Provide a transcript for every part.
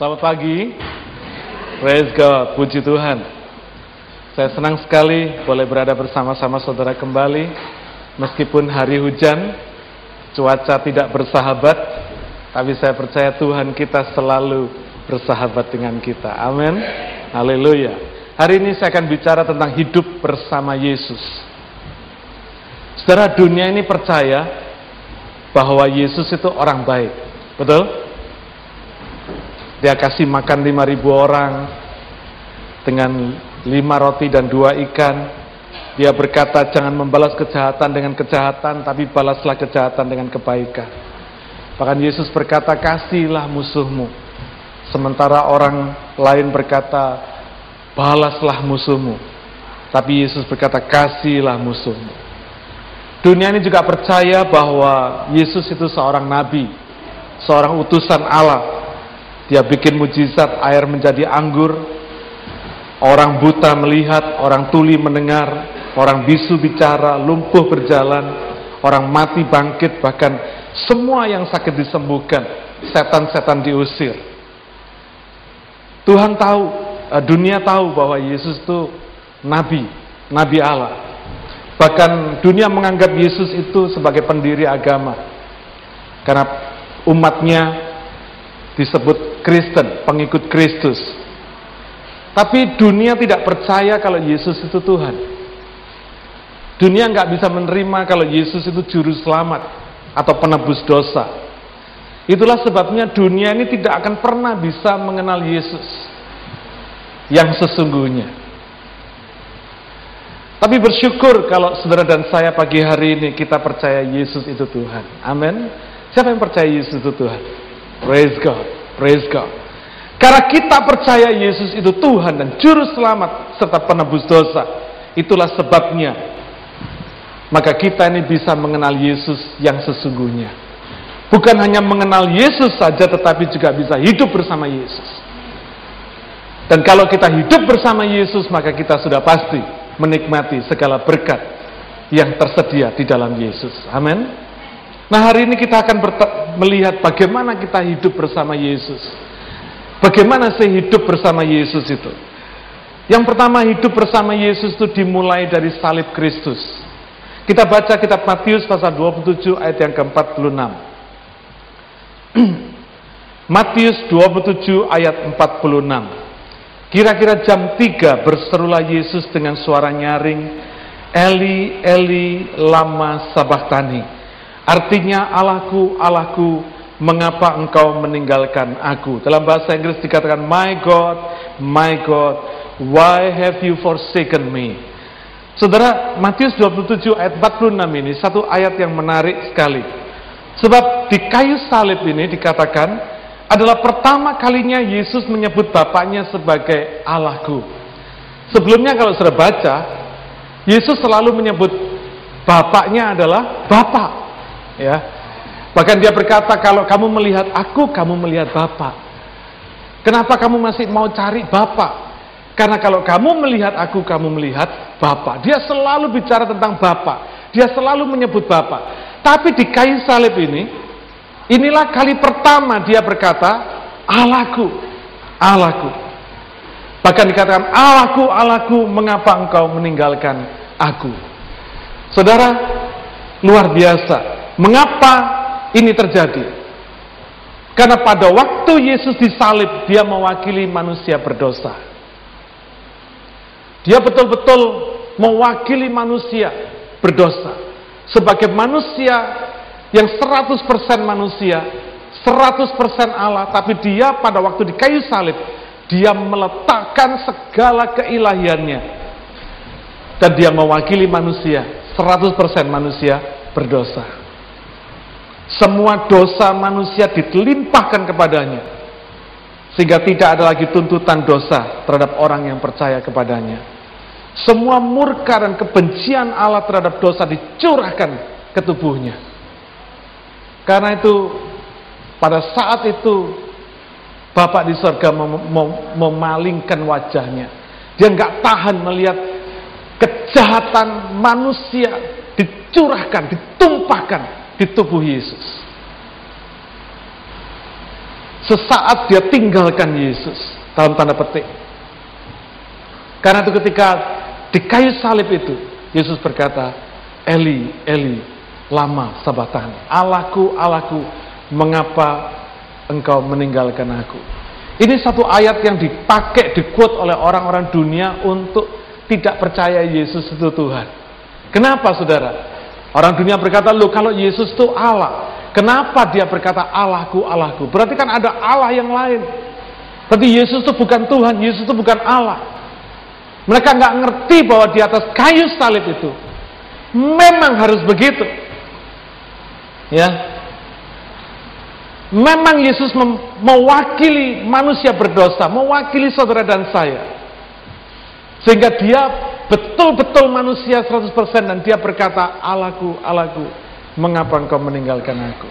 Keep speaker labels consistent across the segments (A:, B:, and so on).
A: Selamat pagi. Praise God, puji Tuhan. Saya senang sekali boleh berada bersama-sama saudara kembali. Meskipun hari hujan, cuaca tidak bersahabat, tapi saya percaya Tuhan kita selalu bersahabat dengan kita. Amin. Haleluya. Hari ini saya akan bicara tentang hidup bersama Yesus. Saudara dunia ini percaya bahwa Yesus itu orang baik. Betul? Dia kasih makan 5000 orang dengan lima roti dan dua ikan. Dia berkata jangan membalas kejahatan dengan kejahatan, tapi balaslah kejahatan dengan kebaikan. Bahkan Yesus berkata kasihlah musuhmu. Sementara orang lain berkata balaslah musuhmu. Tapi Yesus berkata kasihlah musuhmu. Dunia ini juga percaya bahwa Yesus itu seorang nabi, seorang utusan Allah dia bikin mujizat air menjadi anggur. Orang buta melihat, orang tuli mendengar, orang bisu bicara, lumpuh berjalan, orang mati bangkit, bahkan semua yang sakit disembuhkan, setan-setan diusir. Tuhan tahu, eh, dunia tahu bahwa Yesus itu nabi, nabi Allah. Bahkan dunia menganggap Yesus itu sebagai pendiri agama. Karena umatnya disebut Kristen, pengikut Kristus. Tapi dunia tidak percaya kalau Yesus itu Tuhan. Dunia nggak bisa menerima kalau Yesus itu juru selamat atau penebus dosa. Itulah sebabnya dunia ini tidak akan pernah bisa mengenal Yesus yang sesungguhnya. Tapi bersyukur kalau saudara dan saya pagi hari ini kita percaya Yesus itu Tuhan. Amin. Siapa yang percaya Yesus itu Tuhan? Praise God. Praise God. Karena kita percaya Yesus itu Tuhan dan Juru Selamat serta penebus dosa. Itulah sebabnya. Maka kita ini bisa mengenal Yesus yang sesungguhnya. Bukan hanya mengenal Yesus saja tetapi juga bisa hidup bersama Yesus. Dan kalau kita hidup bersama Yesus maka kita sudah pasti menikmati segala berkat yang tersedia di dalam Yesus. Amin. Nah hari ini kita akan melihat bagaimana kita hidup bersama Yesus. Bagaimana sih hidup bersama Yesus itu? Yang pertama hidup bersama Yesus itu dimulai dari salib Kristus. Kita baca kitab Matius pasal 27 ayat yang ke-46. Matius 27 ayat 46. Kira-kira jam 3 berserulah Yesus dengan suara nyaring, Eli, Eli, lama sabahtani Artinya Allahku, Allahku, mengapa engkau meninggalkan aku? Dalam bahasa Inggris dikatakan, My God, my God, why have you forsaken me? Saudara, Matius 27 ayat 46 ini satu ayat yang menarik sekali. Sebab di kayu salib ini dikatakan adalah pertama kalinya Yesus menyebut Bapaknya sebagai Allahku. Sebelumnya kalau sudah baca, Yesus selalu menyebut Bapaknya adalah Bapak. Ya. Bahkan dia berkata, kalau kamu melihat aku, kamu melihat Bapak. Kenapa kamu masih mau cari Bapak? Karena kalau kamu melihat aku, kamu melihat Bapak. Dia selalu bicara tentang Bapak. Dia selalu menyebut Bapak. Tapi di kayu salib ini, inilah kali pertama dia berkata, Allahku, Allahku. Bahkan dikatakan, Allahku, Allahku, mengapa engkau meninggalkan aku? Saudara, luar biasa. Mengapa ini terjadi? Karena pada waktu Yesus disalib, dia mewakili manusia berdosa. Dia betul-betul mewakili manusia berdosa. Sebagai manusia yang 100% manusia, 100% Allah, tapi dia pada waktu di kayu salib, dia meletakkan segala keilahiannya. Dan dia mewakili manusia, 100% manusia berdosa. Semua dosa manusia ditelimpahkan kepadanya. Sehingga tidak ada lagi tuntutan dosa terhadap orang yang percaya kepadanya. Semua murka dan kebencian Allah terhadap dosa dicurahkan ke tubuhnya. Karena itu pada saat itu Bapak di sorga mem mem memalingkan wajahnya. Dia nggak tahan melihat kejahatan manusia dicurahkan, ditumpahkan di tubuh Yesus. Sesaat dia tinggalkan Yesus dalam tanda petik. Karena itu ketika di kayu salib itu Yesus berkata, Eli, Eli, lama sabatan. Allahku, Allahku, mengapa engkau meninggalkan aku? Ini satu ayat yang dipakai, dikuat oleh orang-orang dunia untuk tidak percaya Yesus itu Tuhan. Kenapa saudara? Orang dunia berkata, loh kalau Yesus itu Allah. Kenapa dia berkata Allahku, Allahku? Berarti kan ada Allah yang lain. Berarti Yesus itu bukan Tuhan, Yesus itu bukan Allah. Mereka nggak ngerti bahwa di atas kayu salib itu memang harus begitu. Ya, memang Yesus mewakili manusia berdosa, mewakili saudara dan saya. Sehingga dia betul-betul manusia 100% dan dia berkata, Allahku, Allahku, Mengapa engkau meninggalkan aku?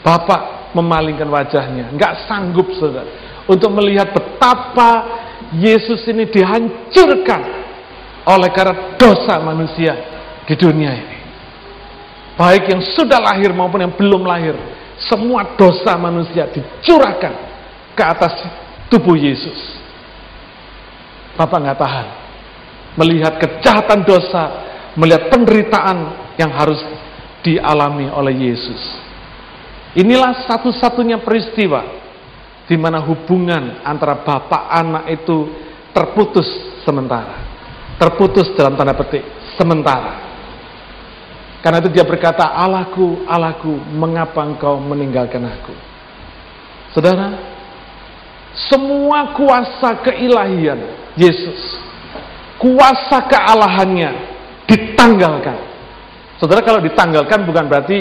A: Bapak memalingkan wajahnya, nggak sanggup saudara, untuk melihat betapa Yesus ini dihancurkan oleh karena dosa manusia di dunia ini. Baik yang sudah lahir maupun yang belum lahir, semua dosa manusia dicurahkan ke atas tubuh Yesus. Bapak nggak tahan melihat kejahatan dosa, melihat penderitaan yang harus dialami oleh Yesus. Inilah satu-satunya peristiwa di mana hubungan antara bapak anak itu terputus sementara. Terputus dalam tanda petik sementara. Karena itu dia berkata, Allahku, Allahku, mengapa engkau meninggalkan aku? Saudara, semua kuasa keilahian Yesus, kuasa kealahannya ditanggalkan Saudara kalau ditanggalkan bukan berarti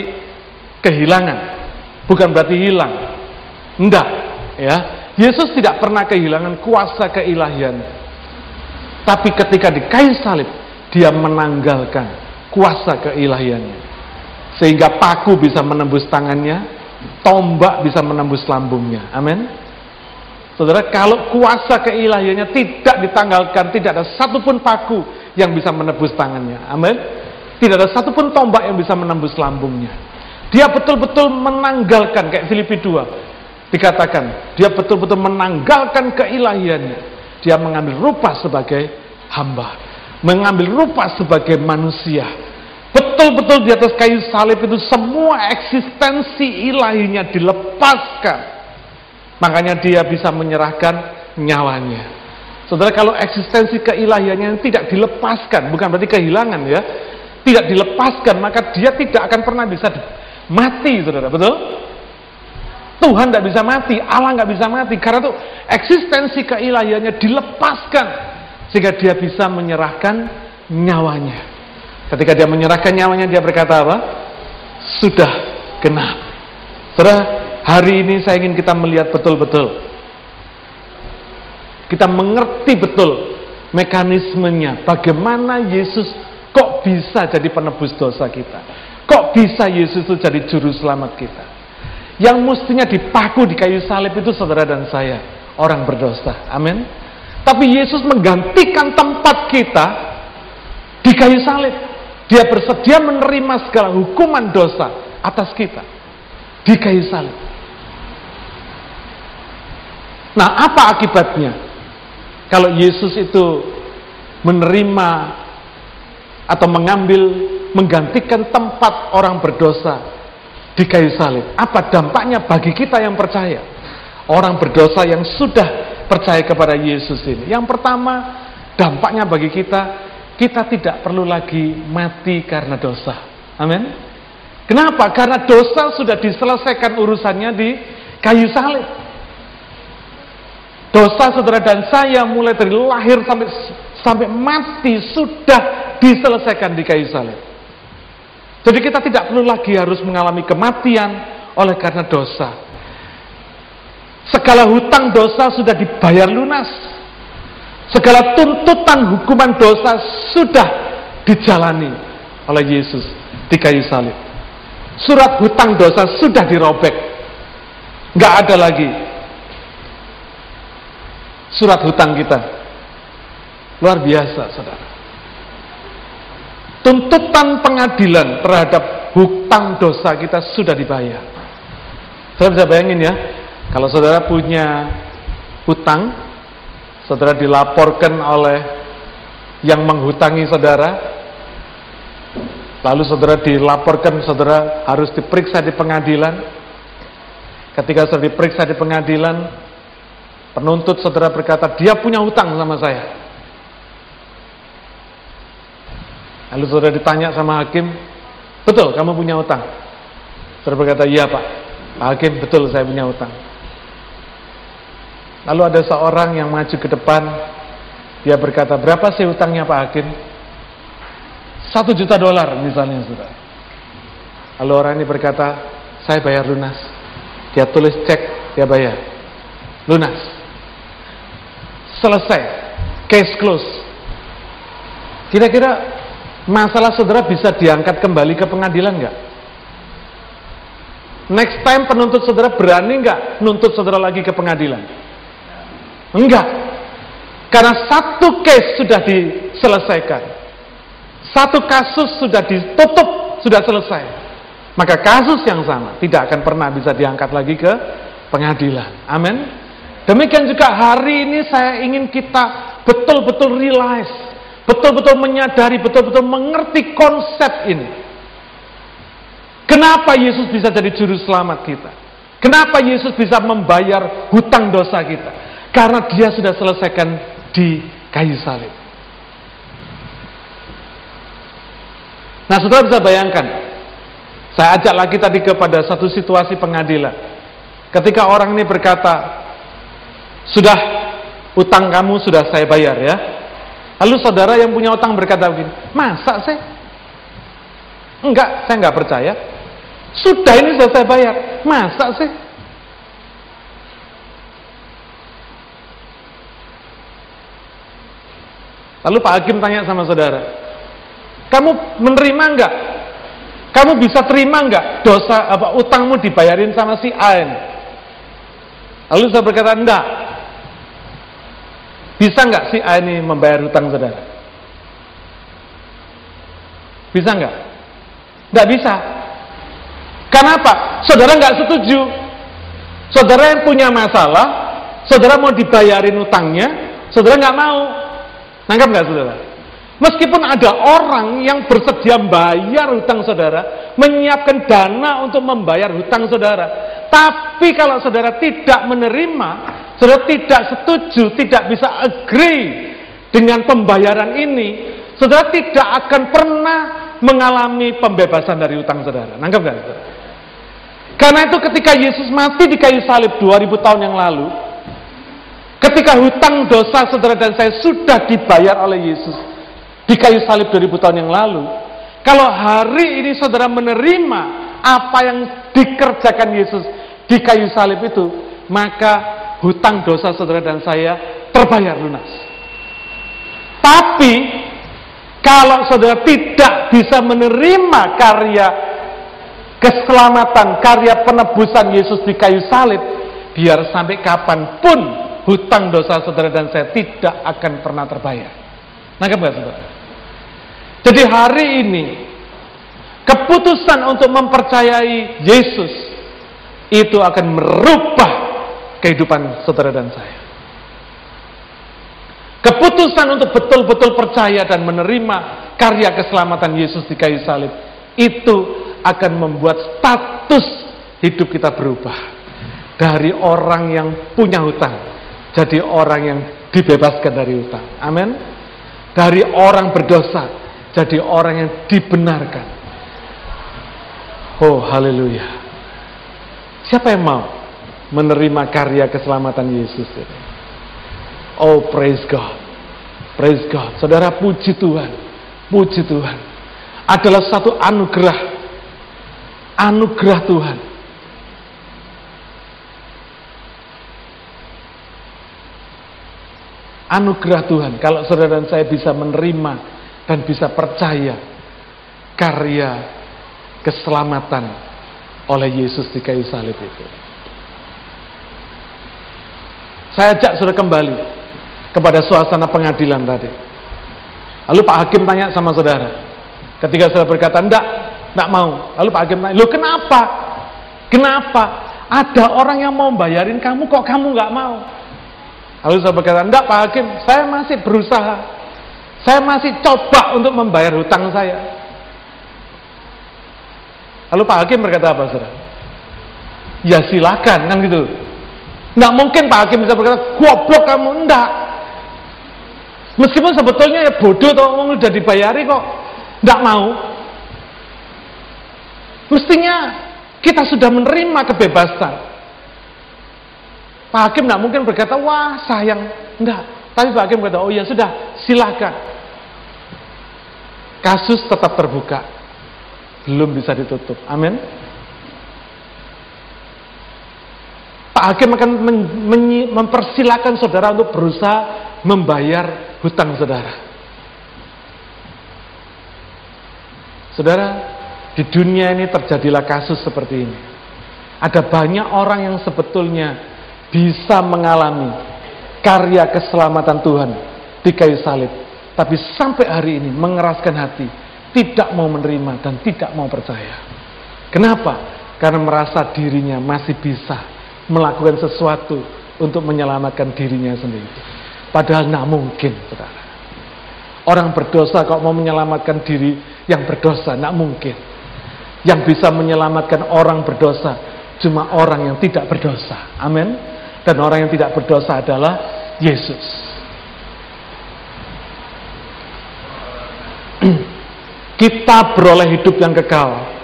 A: kehilangan, bukan berarti hilang. Enggak, ya. Yesus tidak pernah kehilangan kuasa keilahian. Tapi ketika di kayu salib, dia menanggalkan kuasa keilahiannya. Sehingga paku bisa menembus tangannya, tombak bisa menembus lambungnya. Amin. Saudara, kalau kuasa keilahiannya tidak ditanggalkan, tidak ada satupun paku yang bisa menembus tangannya. Amin. Tidak ada satupun tombak yang bisa menembus lambungnya. Dia betul-betul menanggalkan kayak Filipi 2 dikatakan dia betul-betul menanggalkan keilahiannya. Dia mengambil rupa sebagai hamba, mengambil rupa sebagai manusia. Betul-betul di atas kayu salib itu semua eksistensi ilahinya dilepaskan. Makanya dia bisa menyerahkan nyawanya. Saudara kalau eksistensi keilahiannya tidak dilepaskan, bukan berarti kehilangan ya, tidak dilepaskan, maka dia tidak akan pernah bisa mati, saudara. Betul? Tuhan tidak bisa mati, Allah nggak bisa mati, karena itu eksistensi keilahiannya dilepaskan sehingga dia bisa menyerahkan nyawanya. Ketika dia menyerahkan nyawanya, dia berkata apa? Sudah genap. Saudara, hari ini saya ingin kita melihat betul-betul. Kita mengerti betul mekanismenya, bagaimana Yesus Kok bisa jadi penebus dosa kita? Kok bisa Yesus itu jadi juru selamat kita? Yang mestinya dipaku di kayu salib itu saudara dan saya, orang berdosa. Amin. Tapi Yesus menggantikan tempat kita di kayu salib. Dia bersedia menerima segala hukuman dosa atas kita di kayu salib. Nah, apa akibatnya? Kalau Yesus itu menerima atau mengambil menggantikan tempat orang berdosa di kayu salib. Apa dampaknya bagi kita yang percaya? Orang berdosa yang sudah percaya kepada Yesus ini. Yang pertama, dampaknya bagi kita, kita tidak perlu lagi mati karena dosa. Amin. Kenapa? Karena dosa sudah diselesaikan urusannya di kayu salib. Dosa saudara dan saya mulai dari lahir sampai sampai mati sudah diselesaikan di kayu salib. Jadi kita tidak perlu lagi harus mengalami kematian oleh karena dosa. Segala hutang dosa sudah dibayar lunas. Segala tuntutan hukuman dosa sudah dijalani oleh Yesus di kayu salib. Surat hutang dosa sudah dirobek. Nggak ada lagi surat hutang kita. Luar biasa, saudara. Tuntutan pengadilan terhadap hutang dosa kita sudah dibayar. Saya bisa bayangin ya, Kalau saudara punya hutang, saudara dilaporkan oleh yang menghutangi saudara, lalu saudara dilaporkan, saudara harus diperiksa di pengadilan. Ketika saudara diperiksa di pengadilan, penuntut saudara berkata, dia punya hutang sama saya. Lalu saudara ditanya sama hakim, betul kamu punya hutang? Saudara berkata, iya pak. Pak hakim, betul saya punya hutang. Lalu ada seorang yang maju ke depan, dia berkata, berapa sih utangnya Pak Hakim? Satu juta dolar misalnya sudah. Lalu orang ini berkata, saya bayar lunas. Dia tulis cek, dia bayar. Lunas. Selesai. Case close. Kira-kira masalah saudara bisa diangkat kembali ke pengadilan nggak? Next time penuntut saudara berani nggak nuntut saudara lagi ke pengadilan? Enggak. Karena satu case sudah diselesaikan. Satu kasus sudah ditutup, sudah selesai. Maka kasus yang sama tidak akan pernah bisa diangkat lagi ke pengadilan. Amin. Demikian juga hari ini saya ingin kita betul-betul realize, betul-betul menyadari, betul-betul mengerti konsep ini. Kenapa Yesus bisa jadi juru selamat kita? Kenapa Yesus bisa membayar hutang dosa kita? Karena dia sudah selesaikan di kayu salib. Nah, saudara bisa bayangkan, saya ajak lagi tadi kepada satu situasi pengadilan. Ketika orang ini berkata, sudah utang kamu sudah saya bayar ya. Lalu saudara yang punya utang berkata begini, masa sih? Enggak, saya enggak percaya. Sudah ini sudah saya bayar, masa sih? Lalu Pak Hakim tanya sama saudara, kamu menerima enggak? Kamu bisa terima enggak dosa apa utangmu dibayarin sama si A ini? Lalu saya berkata, enggak. Bisa enggak si A ini membayar utang saudara? Bisa enggak? Enggak bisa. Kenapa? Saudara enggak setuju. Saudara yang punya masalah, saudara mau dibayarin utangnya, saudara enggak mau. Nangkap nggak saudara? Meskipun ada orang yang bersedia bayar hutang saudara, menyiapkan dana untuk membayar hutang saudara, tapi kalau saudara tidak menerima, saudara tidak setuju, tidak bisa agree dengan pembayaran ini, saudara tidak akan pernah mengalami pembebasan dari hutang saudara. Nangkap nggak saudara? Karena itu ketika Yesus mati di kayu salib 2000 tahun yang lalu, Ketika hutang dosa saudara dan saya sudah dibayar oleh Yesus di kayu salib 2000 tahun yang lalu, kalau hari ini saudara menerima apa yang dikerjakan Yesus di kayu salib itu, maka hutang dosa saudara dan saya terbayar lunas. Tapi kalau saudara tidak bisa menerima karya keselamatan, karya penebusan Yesus di kayu salib, biar sampai kapan pun hutang dosa saudara dan saya tidak akan pernah terbayar. Nangkep gak saudara? Jadi hari ini keputusan untuk mempercayai Yesus itu akan merubah kehidupan saudara dan saya. Keputusan untuk betul-betul percaya dan menerima karya keselamatan Yesus di kayu salib itu akan membuat status hidup kita berubah dari orang yang punya hutang jadi orang yang dibebaskan dari utang. Amin. Dari orang berdosa jadi orang yang dibenarkan. Oh, haleluya. Siapa yang mau menerima karya keselamatan Yesus? Oh, praise God. Praise God. Saudara puji Tuhan. Puji Tuhan. Adalah satu anugerah. Anugerah Tuhan anugerah Tuhan kalau saudara dan saya bisa menerima dan bisa percaya karya keselamatan oleh Yesus di kayu salib itu. Saya ajak saudara kembali kepada suasana pengadilan tadi. Lalu Pak Hakim tanya sama saudara. Ketika saudara berkata, enggak, enggak mau. Lalu Pak Hakim tanya, lo kenapa? Kenapa? Ada orang yang mau bayarin kamu, kok kamu nggak mau? Lalu saya berkata, enggak Pak Hakim, saya masih berusaha. Saya masih coba untuk membayar hutang saya. Lalu Pak Hakim berkata apa, saudara? Ya silakan, kan gitu. Nggak mungkin Pak Hakim bisa berkata, goblok kamu, enggak. Meskipun sebetulnya ya bodoh atau udah dibayari kok, enggak mau. Mestinya kita sudah menerima kebebasan. Pak Hakim tidak mungkin berkata, wah sayang. Enggak. Tapi Pak Hakim berkata, oh ya sudah, silakan. Kasus tetap terbuka. Belum bisa ditutup. Amin. Pak Hakim akan mempersilahkan saudara untuk berusaha membayar hutang saudara. Saudara, di dunia ini terjadilah kasus seperti ini. Ada banyak orang yang sebetulnya bisa mengalami karya keselamatan Tuhan di kayu salib. Tapi sampai hari ini mengeraskan hati, tidak mau menerima dan tidak mau percaya. Kenapa? Karena merasa dirinya masih bisa melakukan sesuatu untuk menyelamatkan dirinya sendiri. Padahal tidak mungkin, saudara. Orang berdosa kok mau menyelamatkan diri yang berdosa, tidak mungkin. Yang bisa menyelamatkan orang berdosa cuma orang yang tidak berdosa. Amin. Dan orang yang tidak berdosa adalah Yesus. Kita beroleh hidup yang kekal.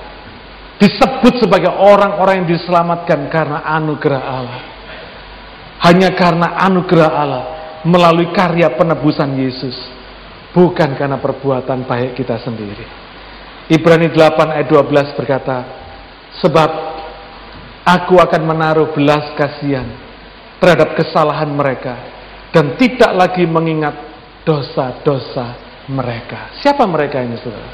A: Disebut sebagai orang-orang yang diselamatkan karena anugerah Allah. Hanya karena anugerah Allah melalui karya penebusan Yesus. Bukan karena perbuatan baik kita sendiri. Ibrani 8 ayat 12 berkata, Sebab aku akan menaruh belas kasihan terhadap kesalahan mereka dan tidak lagi mengingat dosa-dosa mereka. Siapa mereka ini saudara?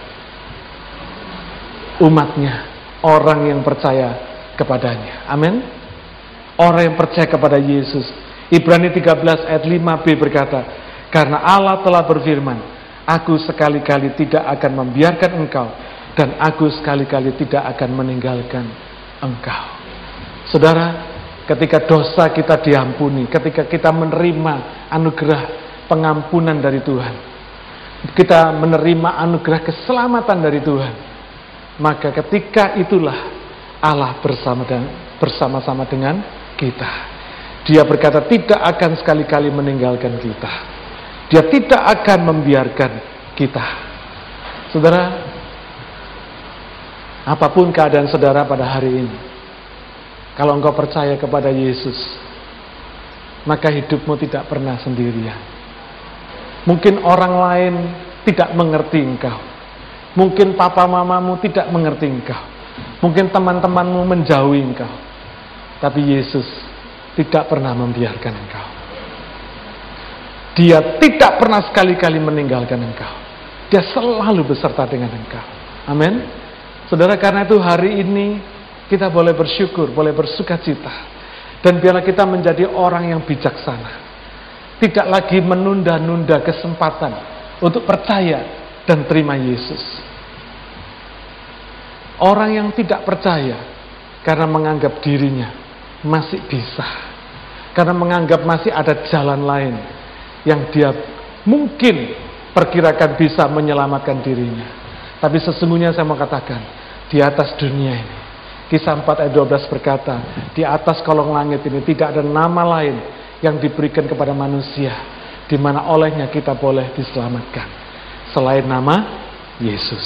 A: Umatnya, orang yang percaya kepadanya. Amin. Orang yang percaya kepada Yesus. Ibrani 13 ayat 5b berkata, Karena Allah telah berfirman, Aku sekali-kali tidak akan membiarkan engkau dan aku sekali-kali tidak akan meninggalkan engkau. Saudara, ketika dosa kita diampuni, ketika kita menerima anugerah pengampunan dari Tuhan, kita menerima anugerah keselamatan dari Tuhan, maka ketika itulah Allah bersama bersama-sama dengan kita. Dia berkata tidak akan sekali-kali meninggalkan kita. Dia tidak akan membiarkan kita. Saudara, apa pun keadaan saudara pada hari ini, kalau engkau percaya kepada Yesus, maka hidupmu tidak pernah sendirian. Mungkin orang lain tidak mengerti engkau. Mungkin papa mamamu tidak mengerti engkau. Mungkin teman-temanmu menjauhi engkau. Tapi Yesus tidak pernah membiarkan engkau. Dia tidak pernah sekali-kali meninggalkan engkau. Dia selalu beserta dengan engkau. Amin. Saudara, karena itu hari ini kita boleh bersyukur, boleh bersuka cita. Dan biarlah kita menjadi orang yang bijaksana. Tidak lagi menunda-nunda kesempatan untuk percaya dan terima Yesus. Orang yang tidak percaya karena menganggap dirinya masih bisa. Karena menganggap masih ada jalan lain yang dia mungkin perkirakan bisa menyelamatkan dirinya. Tapi sesungguhnya saya mau katakan, di atas dunia ini, kisah 4 ayat 12 berkata, di atas kolong langit ini tidak ada nama lain yang diberikan kepada manusia, di mana olehnya kita boleh diselamatkan. Selain nama Yesus.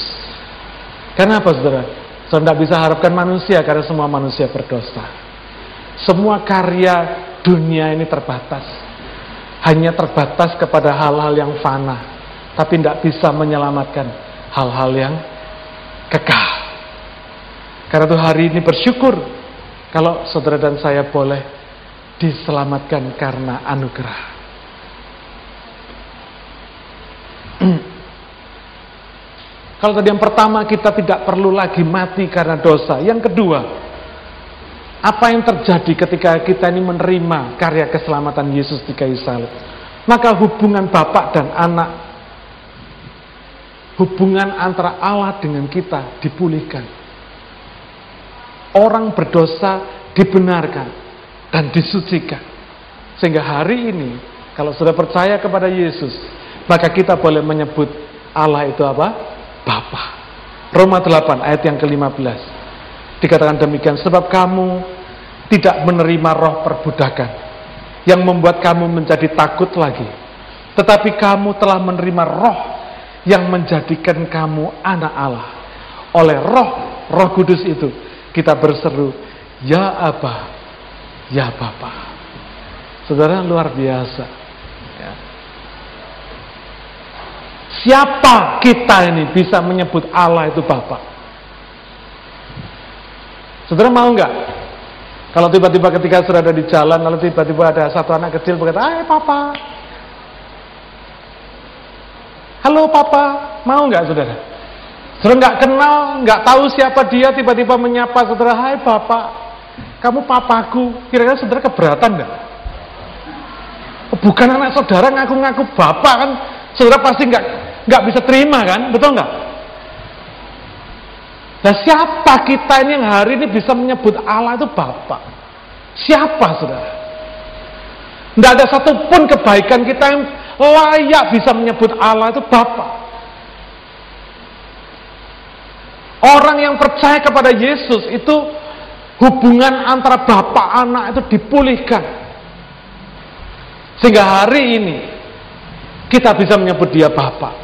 A: Kenapa saudara? Saudara tidak bisa harapkan manusia karena semua manusia berdosa. Semua karya dunia ini terbatas hanya terbatas kepada hal-hal yang fana, tapi tidak bisa menyelamatkan hal-hal yang kekal. Karena itu hari ini bersyukur kalau saudara dan saya boleh diselamatkan karena anugerah. Kalau tadi yang pertama kita tidak perlu lagi mati karena dosa. Yang kedua, apa yang terjadi ketika kita ini menerima karya keselamatan Yesus di kayu salib? Maka hubungan bapak dan anak, hubungan antara Allah dengan kita dipulihkan. Orang berdosa dibenarkan, dan disucikan. Sehingga hari ini, kalau sudah percaya kepada Yesus, maka kita boleh menyebut Allah itu apa? Bapa. Roma 8 ayat yang ke-15. Dikatakan demikian, sebab kamu tidak menerima roh perbudakan yang membuat kamu menjadi takut lagi. Tetapi kamu telah menerima roh yang menjadikan kamu anak Allah. Oleh roh, roh kudus itu, kita berseru, Ya Aba, Ya Bapa. Saudara luar biasa. Ya. Siapa kita ini bisa menyebut Allah itu Bapa? Saudara mau nggak? Kalau tiba-tiba ketika sudah ada di jalan, lalu tiba-tiba ada satu anak kecil berkata, Hai Papa. Halo Papa, mau nggak saudara? Saudara nggak kenal, nggak tahu siapa dia, tiba-tiba menyapa saudara, Hai Bapak kamu papaku, kira-kira saudara keberatan enggak? Bukan anak saudara ngaku-ngaku bapak kan, saudara pasti nggak nggak bisa terima kan, betul nggak? Nah siapa kita ini yang hari ini bisa menyebut Allah itu bapak? Siapa saudara? Tidak ada satupun kebaikan kita yang layak bisa menyebut Allah itu bapak. Orang yang percaya kepada Yesus itu hubungan antara bapak anak itu dipulihkan. Sehingga hari ini kita bisa menyebut dia bapak.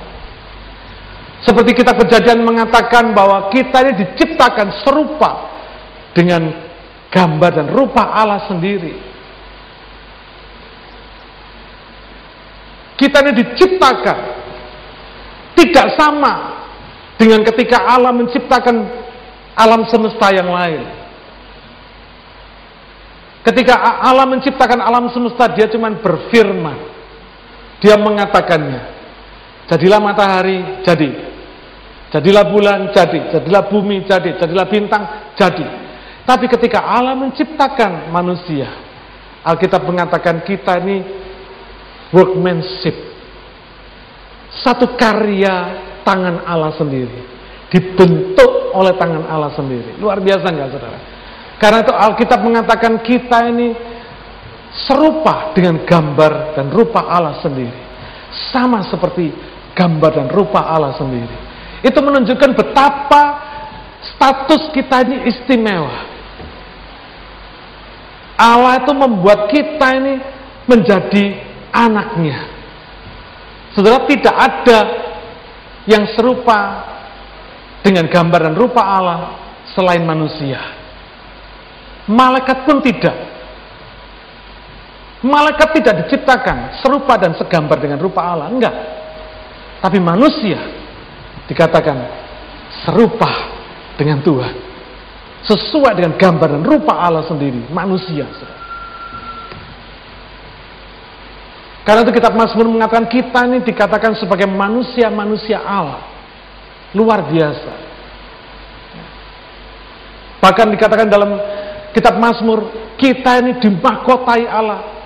A: Seperti kita kejadian mengatakan bahwa kita ini diciptakan serupa dengan gambar dan rupa Allah sendiri. Kita ini diciptakan tidak sama dengan ketika Allah menciptakan alam semesta yang lain. Ketika Allah menciptakan alam semesta, dia cuma berfirman. Dia mengatakannya. Jadilah matahari, jadi. Jadilah bulan, jadi. Jadilah bumi, jadi. Jadilah bintang, jadi. Tapi ketika Allah menciptakan manusia, Alkitab mengatakan kita ini workmanship. Satu karya tangan Allah sendiri. Dibentuk oleh tangan Allah sendiri. Luar biasa nggak saudara? Karena itu Alkitab mengatakan kita ini serupa dengan gambar dan rupa Allah sendiri. Sama seperti gambar dan rupa Allah sendiri. Itu menunjukkan betapa status kita ini istimewa. Allah itu membuat kita ini menjadi anaknya. Saudara tidak ada yang serupa dengan gambar dan rupa Allah selain manusia. Malaikat pun tidak. Malaikat tidak diciptakan serupa dan segambar dengan rupa Allah, enggak. Tapi manusia dikatakan serupa dengan Tuhan. Sesuai dengan gambar dan rupa Allah sendiri, manusia. Karena itu kitab Mazmur mengatakan kita ini dikatakan sebagai manusia-manusia Allah. Luar biasa. Bahkan dikatakan dalam kitab Mazmur, kita ini dimahkotai Allah.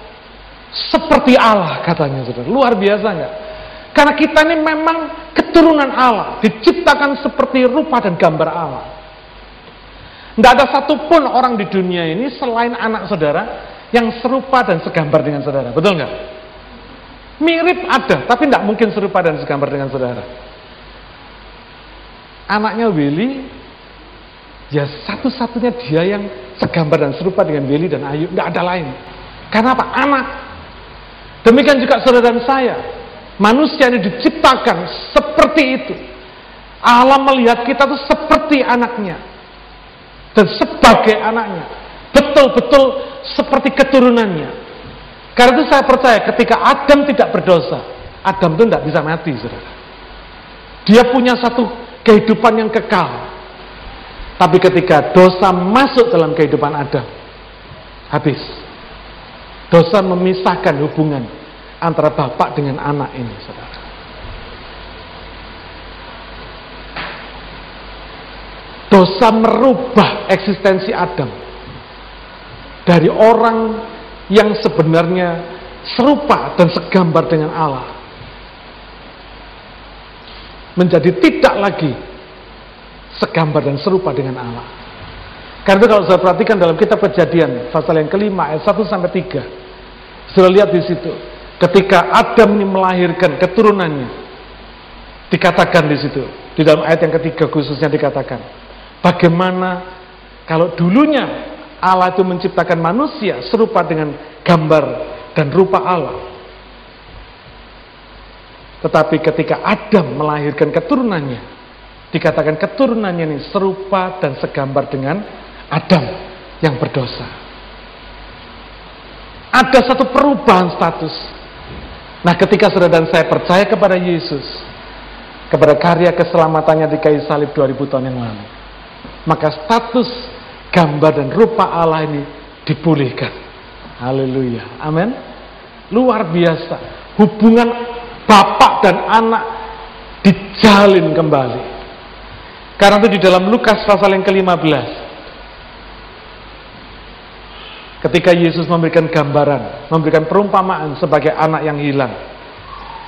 A: Seperti Allah katanya saudara. Luar biasa enggak? Karena kita ini memang keturunan Allah. Diciptakan seperti rupa dan gambar Allah. Tidak ada satupun orang di dunia ini selain anak saudara yang serupa dan segambar dengan saudara. Betul nggak? Mirip ada, tapi tidak mungkin serupa dan segambar dengan saudara. Anaknya Willy, ya satu-satunya dia yang segambar dan serupa dengan Willy dan Ayu, nggak ada lain. Karena apa? Anak. Demikian juga saudara dan saya. Manusia ini diciptakan seperti itu. Allah melihat kita itu seperti anaknya. Dan sebagai anaknya. Betul-betul seperti keturunannya. Karena itu saya percaya ketika Adam tidak berdosa, Adam itu tidak bisa mati, saudara. Dia punya satu kehidupan yang kekal. Tapi ketika dosa masuk dalam kehidupan Adam, habis. Dosa memisahkan hubungan antara bapak dengan anak ini, saudara. Dosa merubah eksistensi Adam dari orang yang sebenarnya serupa dan segambar dengan Allah menjadi tidak lagi segambar dan serupa dengan Allah. Karena itu kalau saya perhatikan dalam kitab kejadian pasal yang kelima ayat 1 sampai 3. Sudah lihat di situ. Ketika Adam ini melahirkan keturunannya. Dikatakan di situ. Di dalam ayat yang ketiga khususnya dikatakan. Bagaimana kalau dulunya Allah itu menciptakan manusia serupa dengan gambar dan rupa Allah. Tetapi ketika Adam melahirkan keturunannya, dikatakan keturunannya ini serupa dan segambar dengan Adam yang berdosa. Ada satu perubahan status. Nah ketika saudara dan saya percaya kepada Yesus, kepada karya keselamatannya di kayu salib 2000 tahun yang lalu, maka status gambar dan rupa Allah ini dipulihkan. Haleluya. Amin. Luar biasa. Hubungan bapak dan anak dijalin kembali. Karena itu di dalam Lukas pasal yang ke-15 Ketika Yesus memberikan gambaran, memberikan perumpamaan sebagai anak yang hilang.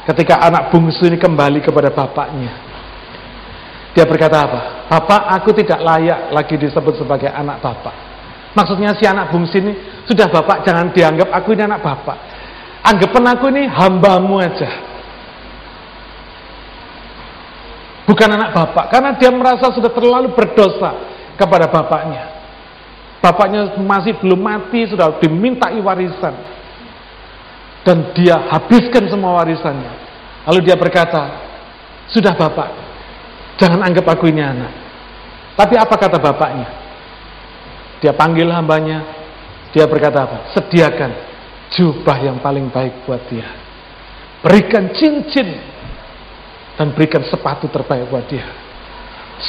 A: Ketika anak bungsu ini kembali kepada bapaknya. Dia berkata apa? Bapak, aku tidak layak lagi disebut sebagai anak bapak. Maksudnya si anak bungsu ini, sudah bapak jangan dianggap aku ini anak bapak. Anggapan aku ini hambamu aja. Bukan anak bapak, karena dia merasa sudah terlalu berdosa kepada bapaknya. Bapaknya masih belum mati, sudah dimintai warisan. Dan dia habiskan semua warisannya. Lalu dia berkata, sudah bapak, jangan anggap aku ini anak. Tapi apa kata bapaknya? Dia panggil hambanya, dia berkata apa? Sediakan jubah yang paling baik buat dia. Berikan cincin dan berikan sepatu terbaik buat dia.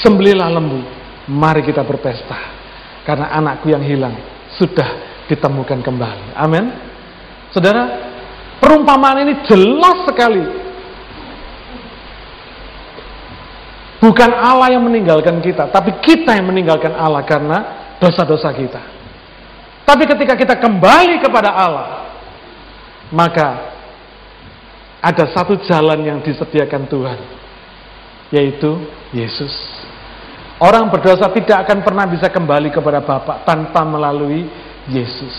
A: Sembelilah lembu, mari kita berpesta karena anakku yang hilang sudah ditemukan kembali. Amin. Saudara, perumpamaan ini jelas sekali. Bukan Allah yang meninggalkan kita, tapi kita yang meninggalkan Allah karena dosa-dosa kita. Tapi ketika kita kembali kepada Allah, maka ada satu jalan yang disediakan Tuhan, yaitu Yesus. Orang berdosa tidak akan pernah bisa kembali kepada Bapa tanpa melalui Yesus.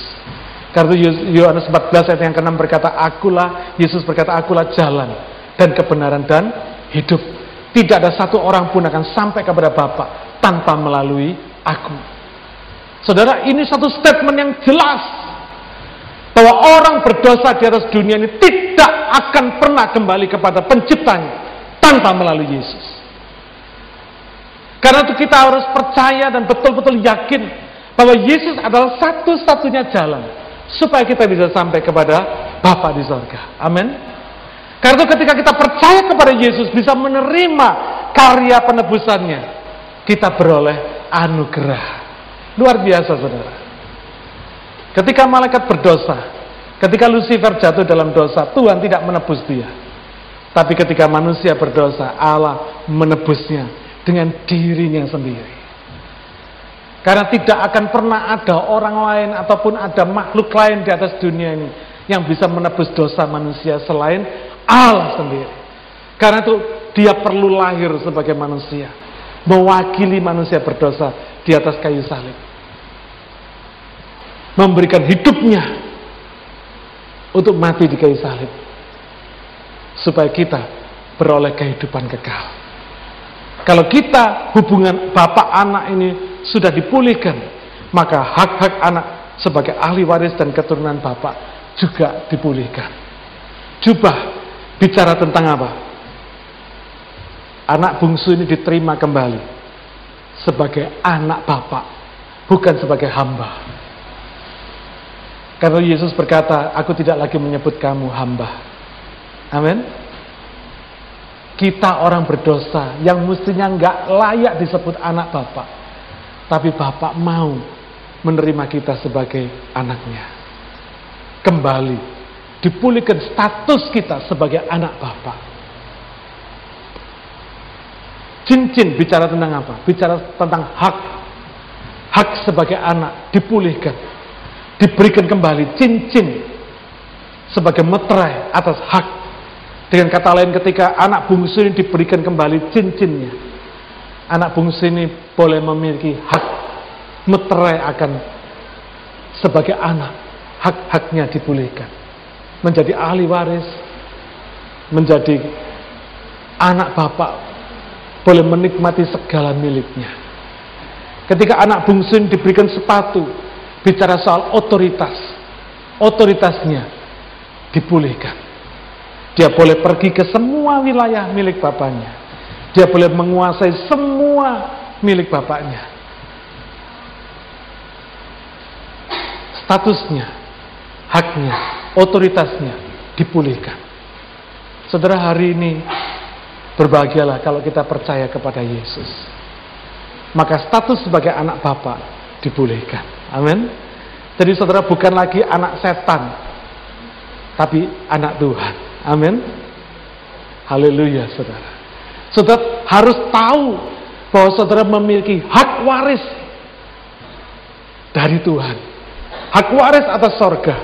A: Karena Yohanes 14 ayat yang ke-6 berkata, Akulah, Yesus berkata, Akulah jalan dan kebenaran dan hidup. Tidak ada satu orang pun akan sampai kepada Bapa tanpa melalui aku. Saudara, ini satu statement yang jelas bahwa orang berdosa di atas dunia ini tidak akan pernah kembali kepada penciptanya tanpa melalui Yesus. Karena itu kita harus percaya dan betul-betul yakin bahwa Yesus adalah satu-satunya jalan supaya kita bisa sampai kepada Bapa di sorga. Amin. Karena itu ketika kita percaya kepada Yesus bisa menerima karya penebusannya, kita beroleh anugerah. Luar biasa saudara. Ketika malaikat berdosa, ketika Lucifer jatuh dalam dosa, Tuhan tidak menebus dia. Tapi ketika manusia berdosa, Allah menebusnya dengan dirinya sendiri. Karena tidak akan pernah ada orang lain ataupun ada makhluk lain di atas dunia ini yang bisa menebus dosa manusia selain Allah sendiri. Karena itu dia perlu lahir sebagai manusia, mewakili manusia berdosa di atas kayu salib. Memberikan hidupnya untuk mati di kayu salib. Supaya kita beroleh kehidupan kekal. Kalau kita hubungan bapak anak ini sudah dipulihkan, maka hak-hak anak sebagai ahli waris dan keturunan bapak juga dipulihkan. Coba bicara tentang apa? Anak bungsu ini diterima kembali sebagai anak bapak, bukan sebagai hamba. Karena Yesus berkata, aku tidak lagi menyebut kamu hamba. Amin. Kita orang berdosa yang mestinya nggak layak disebut anak Bapak. Tapi Bapak mau menerima kita sebagai anaknya. Kembali dipulihkan status kita sebagai anak Bapak. Cincin bicara tentang apa? Bicara tentang hak. Hak sebagai anak dipulihkan. Diberikan kembali cincin sebagai meterai atas hak dengan kata lain ketika anak bungsu ini diberikan kembali cincinnya. Anak bungsu ini boleh memiliki hak meterai akan sebagai anak, hak-haknya dipulihkan. Menjadi ahli waris, menjadi anak bapak, boleh menikmati segala miliknya. Ketika anak bungsu diberikan sepatu, bicara soal otoritas, otoritasnya dipulihkan. Dia boleh pergi ke semua wilayah milik bapaknya. Dia boleh menguasai semua milik bapaknya. Statusnya, haknya, otoritasnya dipulihkan. Saudara hari ini berbahagialah kalau kita percaya kepada Yesus. Maka status sebagai anak Bapa dipulihkan. Amin. Jadi saudara bukan lagi anak setan, tapi anak Tuhan. Amin. Haleluya, saudara. Saudara harus tahu bahwa saudara memiliki hak waris dari Tuhan. Hak waris atas sorga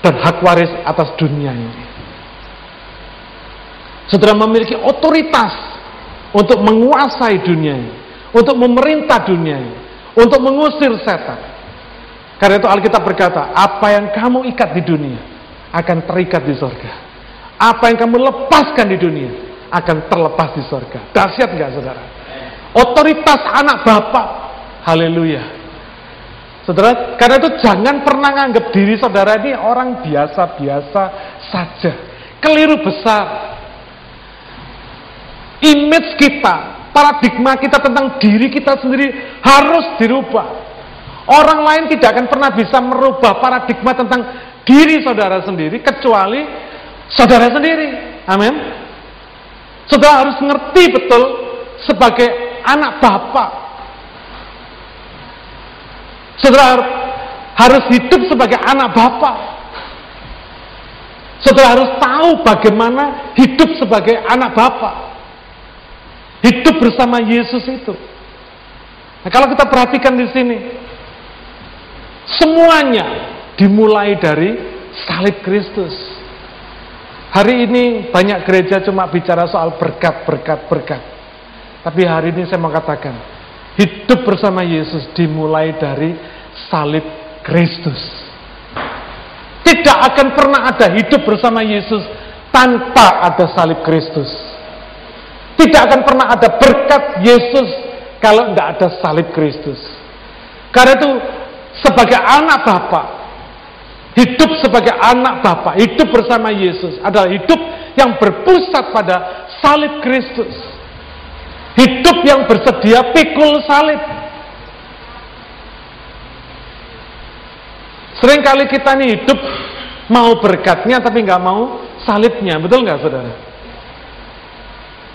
A: dan hak waris atas dunia ini. Saudara memiliki otoritas untuk menguasai dunia ini, untuk memerintah dunia ini, untuk mengusir setan. Karena itu Alkitab berkata, apa yang kamu ikat di dunia akan terikat di sorga. Apa yang kamu lepaskan di dunia akan terlepas di sorga. Dahsyat nggak saudara? Otoritas anak bapak. Haleluya. Saudara, karena itu jangan pernah nganggap diri saudara ini orang biasa-biasa saja. Keliru besar. Image kita, paradigma kita tentang diri kita sendiri harus dirubah. Orang lain tidak akan pernah bisa merubah paradigma tentang diri saudara sendiri kecuali saudara sendiri. Amin. Saudara harus ngerti betul sebagai anak bapak. Saudara harus hidup sebagai anak bapak. Saudara harus tahu bagaimana hidup sebagai anak bapak. Hidup bersama Yesus itu. Nah, kalau kita perhatikan di sini, semuanya dimulai dari salib Kristus. Hari ini banyak gereja cuma bicara soal berkat, berkat, berkat. Tapi hari ini saya mau katakan, hidup bersama Yesus dimulai dari salib Kristus. Tidak akan pernah ada hidup bersama Yesus tanpa ada salib Kristus. Tidak akan pernah ada berkat Yesus kalau tidak ada salib Kristus. Karena itu sebagai anak Bapak, Hidup sebagai anak Bapa, hidup bersama Yesus adalah hidup yang berpusat pada salib Kristus. Hidup yang bersedia pikul salib. Seringkali kita nih hidup mau berkatnya tapi nggak mau salibnya, betul nggak saudara?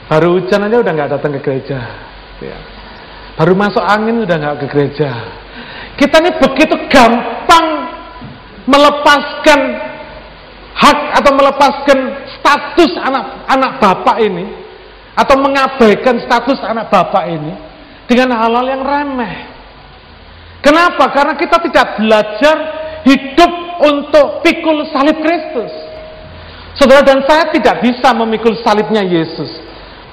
A: Baru hujan aja udah nggak datang ke gereja, ya. baru masuk angin udah nggak ke gereja. Kita nih begitu gampang melepaskan hak atau melepaskan status anak anak bapak ini atau mengabaikan status anak bapak ini dengan hal-hal yang remeh. Kenapa? Karena kita tidak belajar hidup untuk pikul salib Kristus. Saudara dan saya tidak bisa memikul salibnya Yesus.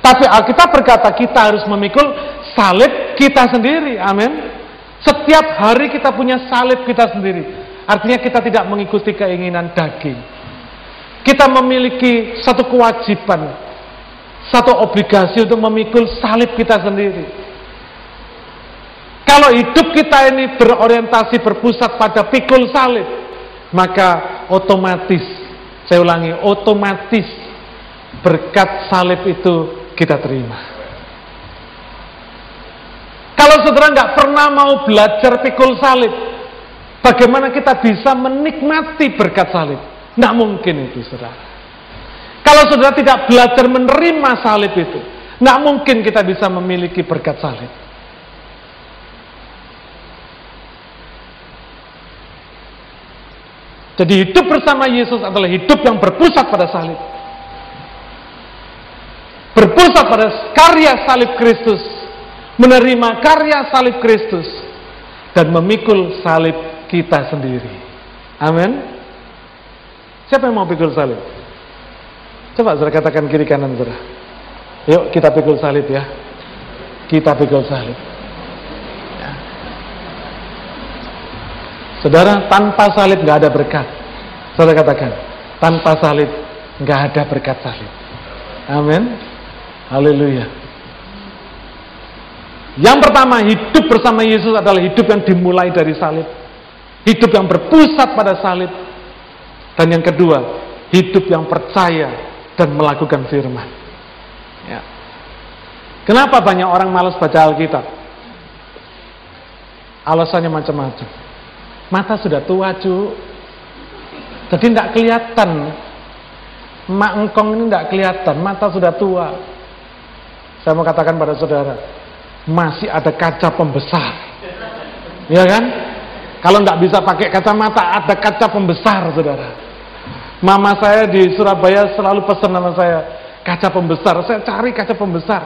A: Tapi Alkitab berkata kita harus memikul salib kita sendiri. Amin. Setiap hari kita punya salib kita sendiri. Artinya kita tidak mengikuti keinginan daging. Kita memiliki satu kewajiban, satu obligasi untuk memikul salib kita sendiri. Kalau hidup kita ini berorientasi berpusat pada pikul salib, maka otomatis, saya ulangi, otomatis berkat salib itu kita terima. Kalau saudara nggak pernah mau belajar pikul salib, Bagaimana kita bisa menikmati berkat salib? Tidak mungkin itu, saudara. Kalau saudara tidak belajar menerima salib itu, tidak mungkin kita bisa memiliki berkat salib. Jadi hidup bersama Yesus adalah hidup yang berpusat pada salib. Berpusat pada karya salib Kristus. Menerima karya salib Kristus. Dan memikul salib kita sendiri. Amin. Siapa yang mau pikul salib? Coba saudara katakan kiri kanan saudara. Yuk kita pikul salib ya. Kita pikul salib. Ya. Saudara, tanpa salib nggak ada berkat. Saudara katakan, tanpa salib nggak ada berkat salib. Amin. Haleluya. Yang pertama, hidup bersama Yesus adalah hidup yang dimulai dari salib. Hidup yang berpusat pada salib. Dan yang kedua, hidup yang percaya dan melakukan firman. Ya. Kenapa banyak orang malas baca Alkitab? Alasannya macam-macam. Mata sudah tua, cu. Jadi tidak kelihatan. Mak engkong ini tidak kelihatan. Mata sudah tua. Saya mau katakan pada saudara, masih ada kaca pembesar. Ya kan? Kalau nggak bisa pakai kacamata, ada kaca pembesar, saudara. Mama saya di Surabaya selalu pesan nama saya kaca pembesar. Saya cari kaca pembesar.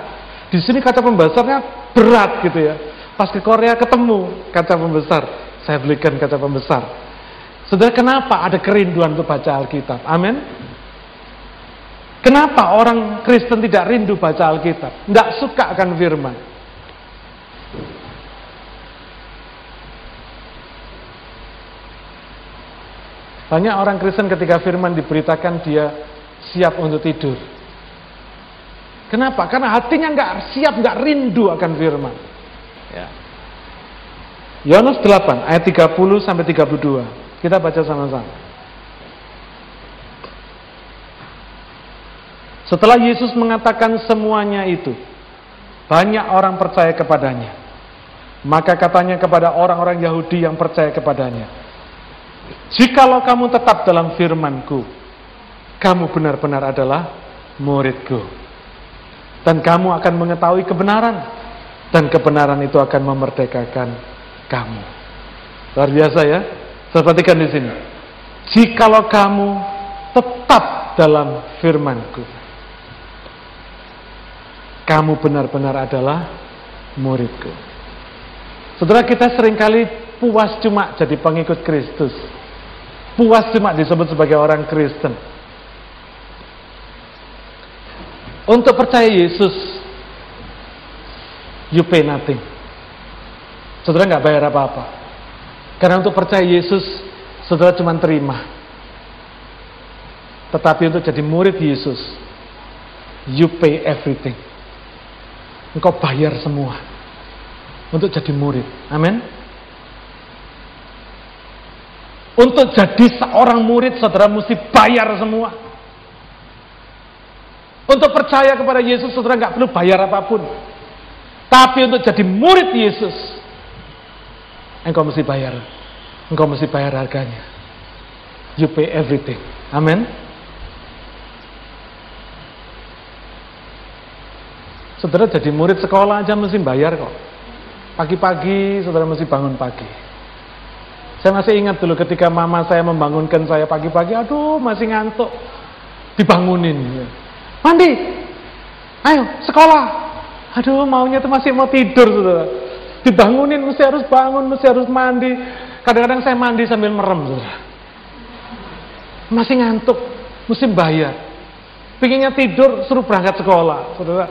A: Di sini kaca pembesarnya berat gitu ya. Pas ke Korea ketemu kaca pembesar. Saya belikan kaca pembesar. Saudara, kenapa ada kerinduan untuk baca Alkitab? Amin. Kenapa orang Kristen tidak rindu baca Alkitab? Tidak suka akan firman. Banyak orang Kristen ketika firman diberitakan dia siap untuk tidur. Kenapa? Karena hatinya nggak siap, nggak rindu akan firman. Ya. Yohanes 8 ayat 30 sampai 32. Kita baca sama-sama. Setelah Yesus mengatakan semuanya itu, banyak orang percaya kepadanya. Maka katanya kepada orang-orang Yahudi yang percaya kepadanya, Jikalau kamu tetap dalam firmanku, kamu benar-benar adalah muridku. Dan kamu akan mengetahui kebenaran. Dan kebenaran itu akan memerdekakan kamu. Luar biasa ya. Saya perhatikan di sini. Jikalau kamu tetap dalam firmanku, kamu benar-benar adalah muridku. Saudara kita sering kali puas cuma jadi pengikut Kristus. Puas cuma disebut sebagai orang Kristen. Untuk percaya Yesus, you pay nothing. Saudara nggak bayar apa-apa. Karena untuk percaya Yesus, saudara cuma terima. Tetapi untuk jadi murid Yesus, you pay everything. Engkau bayar semua untuk jadi murid. Amin. Untuk jadi seorang murid, saudara mesti bayar semua. Untuk percaya kepada Yesus, saudara nggak perlu bayar apa pun. Tapi untuk jadi murid Yesus, engkau mesti bayar. Engkau mesti bayar harganya. You pay everything. Amin. Saudara jadi murid sekolah aja mesti bayar kok. Pagi-pagi saudara mesti bangun pagi. Saya masih ingat dulu ketika mama saya membangunkan saya pagi-pagi, aduh masih ngantuk, dibangunin. Mandi, ayo sekolah. Aduh maunya tuh masih mau tidur, saudara. Dibangunin mesti harus bangun, mesti harus mandi. Kadang-kadang saya mandi sambil merem, saudara. Masih ngantuk, mesti bayar. Pinginnya tidur, suruh berangkat sekolah, saudara.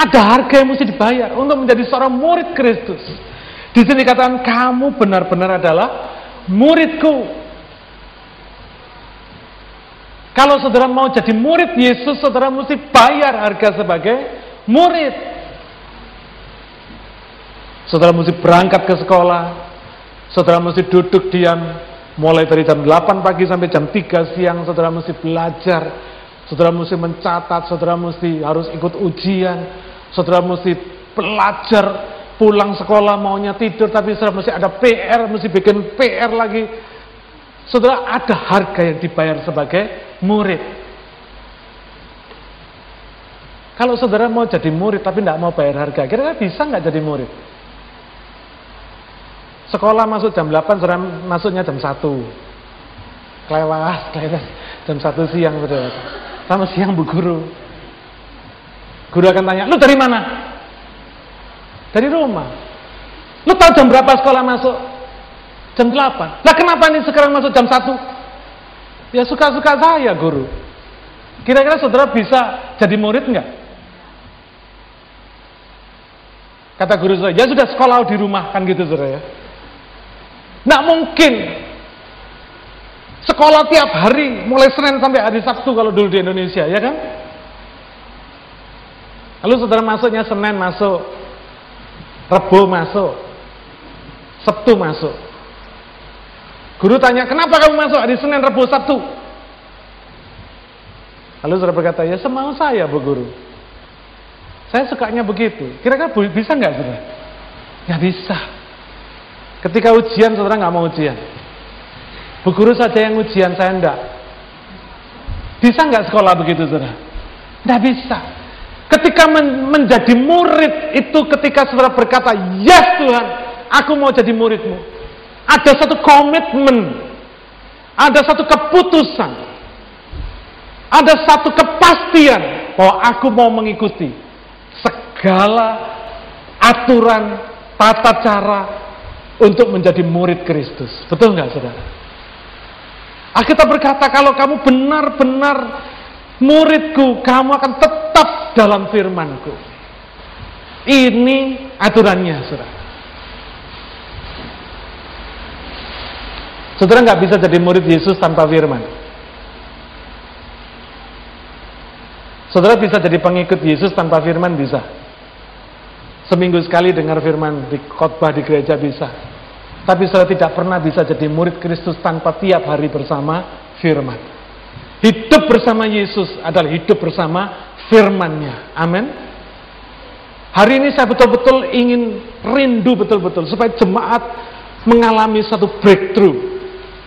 A: Ada harga yang mesti dibayar untuk menjadi seorang murid Kristus. Di sini katakan kamu benar-benar adalah muridku. Kalau saudara mau jadi murid Yesus, saudara mesti bayar harga sebagai murid. Saudara mesti berangkat ke sekolah, saudara mesti duduk diam, mulai dari jam 8 pagi sampai jam 3 siang, saudara mesti belajar, saudara mesti mencatat, saudara mesti harus ikut ujian, saudara mesti belajar pulang sekolah maunya tidur tapi saudara mesti ada PR, mesti bikin PR lagi. Saudara ada harga yang dibayar sebagai murid. Kalau saudara mau jadi murid tapi tidak mau bayar harga, kira-kira bisa nggak jadi murid? Sekolah masuk jam 8, saudara masuknya jam 1. Kelewas, kelewas. Jam 1 siang, saudara. Sama siang bu guru. Guru akan tanya, lu dari mana? Dari rumah. Lu tahu jam berapa sekolah masuk? Jam 8. Lah kenapa nih sekarang masuk jam 1? Ya suka-suka saya guru. Kira-kira saudara bisa jadi murid nggak? Kata guru saya, ya sudah sekolah di rumah kan gitu saudara ya. Nggak mungkin sekolah tiap hari, mulai Senin sampai hari Sabtu kalau dulu di Indonesia, ya kan? Lalu saudara masuknya Senin masuk, Rebo masuk, Sabtu masuk. Guru tanya, kenapa kamu masuk hari Senin, Rebo, Sabtu? Lalu saudara berkata, ya semau saya Bu Guru. Saya sukanya begitu. Kira-kira bisa nggak saudara? Ya bisa. Ketika ujian saudara nggak mau ujian. Bu Guru saja yang ujian, saya enggak. Bisa nggak sekolah begitu saudara? Nggak bisa. Ketika men menjadi murid itu ketika saudara berkata, yes Tuhan, aku mau jadi muridmu. Ada satu komitmen, ada satu keputusan, ada satu kepastian bahwa aku mau mengikuti segala aturan, tata cara untuk menjadi murid Kristus. Betul nggak saudara? Alkitab berkata kalau kamu benar-benar muridku, kamu akan tetap dalam firmanku. Ini aturannya, saudara. Saudara nggak bisa jadi murid Yesus tanpa firman. Saudara bisa jadi pengikut Yesus tanpa firman bisa. Seminggu sekali dengar firman di khotbah di gereja bisa. Tapi saudara tidak pernah bisa jadi murid Kristus tanpa tiap hari bersama firman. Hidup bersama Yesus adalah hidup bersama firmannya. Amin. Hari ini saya betul-betul ingin rindu betul-betul supaya jemaat mengalami satu breakthrough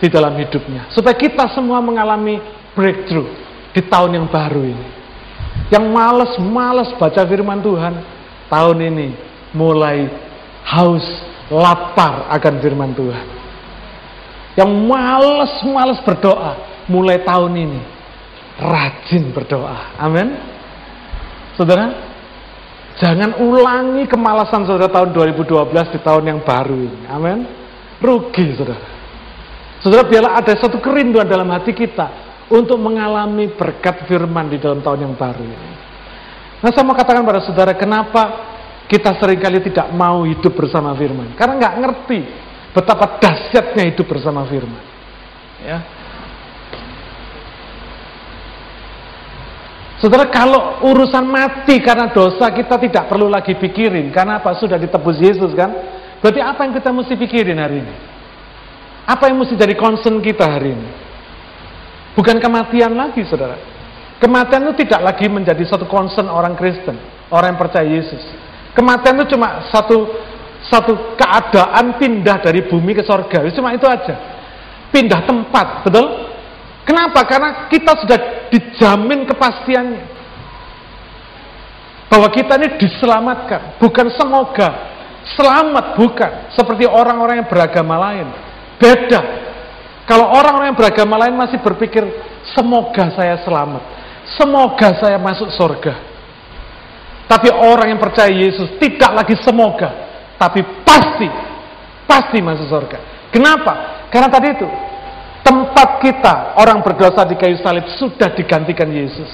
A: di dalam hidupnya. Supaya kita semua mengalami breakthrough di tahun yang baru ini. Yang males-males baca firman Tuhan, tahun ini mulai haus, lapar akan firman Tuhan. Yang males-males berdoa, mulai tahun ini rajin berdoa. Amin. Saudara, jangan ulangi kemalasan saudara tahun 2012 di tahun yang baru ini. Amin. Rugi saudara. Saudara, biarlah ada satu kerinduan dalam hati kita untuk mengalami berkat firman di dalam tahun yang baru ini. Nah, saya mau katakan pada saudara, kenapa kita sering kali tidak mau hidup bersama firman? Karena nggak ngerti betapa dahsyatnya hidup bersama firman. Ya, Saudara, kalau urusan mati karena dosa kita tidak perlu lagi pikirin. Karena apa? Sudah ditebus Yesus kan? Berarti apa yang kita mesti pikirin hari ini? Apa yang mesti jadi concern kita hari ini? Bukan kematian lagi, saudara. Kematian itu tidak lagi menjadi satu concern orang Kristen, orang yang percaya Yesus. Kematian itu cuma satu satu keadaan pindah dari bumi ke sorga. Cuma itu aja. Pindah tempat, betul? Kenapa? Karena kita sudah dijamin kepastiannya. Bahwa kita ini diselamatkan. Bukan semoga. Selamat bukan. Seperti orang-orang yang beragama lain. Beda. Kalau orang-orang yang beragama lain masih berpikir, semoga saya selamat. Semoga saya masuk surga. Tapi orang yang percaya Yesus tidak lagi semoga. Tapi pasti. Pasti masuk surga. Kenapa? Karena tadi itu, Tempat kita, orang berdosa di kayu salib, sudah digantikan Yesus.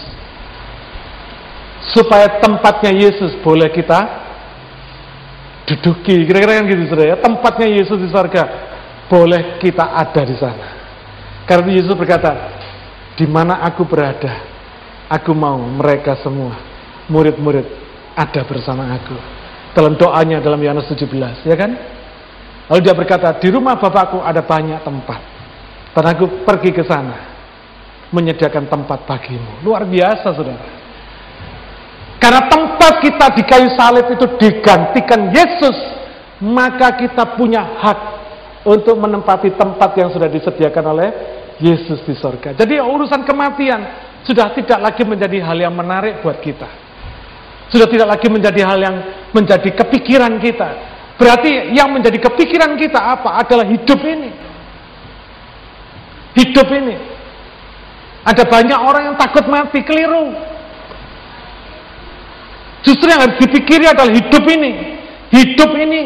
A: Supaya tempatnya Yesus boleh kita duduki. Kira-kira kan gitu, saudara ya. Tempatnya Yesus di surga, boleh kita ada di sana. Karena Yesus berkata, di mana aku berada, aku mau mereka semua, murid-murid, ada bersama aku. Dalam doanya dalam Yohanes 17, ya kan? Lalu dia berkata, di rumah Bapakku ada banyak tempat. Dan aku pergi ke sana menyediakan tempat bagimu. Luar biasa, saudara. Karena tempat kita di kayu salib itu digantikan Yesus, maka kita punya hak untuk menempati tempat yang sudah disediakan oleh Yesus di sorga. Jadi urusan kematian sudah tidak lagi menjadi hal yang menarik buat kita. Sudah tidak lagi menjadi hal yang menjadi kepikiran kita. Berarti yang menjadi kepikiran kita apa? Adalah hidup ini hidup ini. Ada banyak orang yang takut mati, keliru. Justru yang harus dipikiri adalah hidup ini. Hidup ini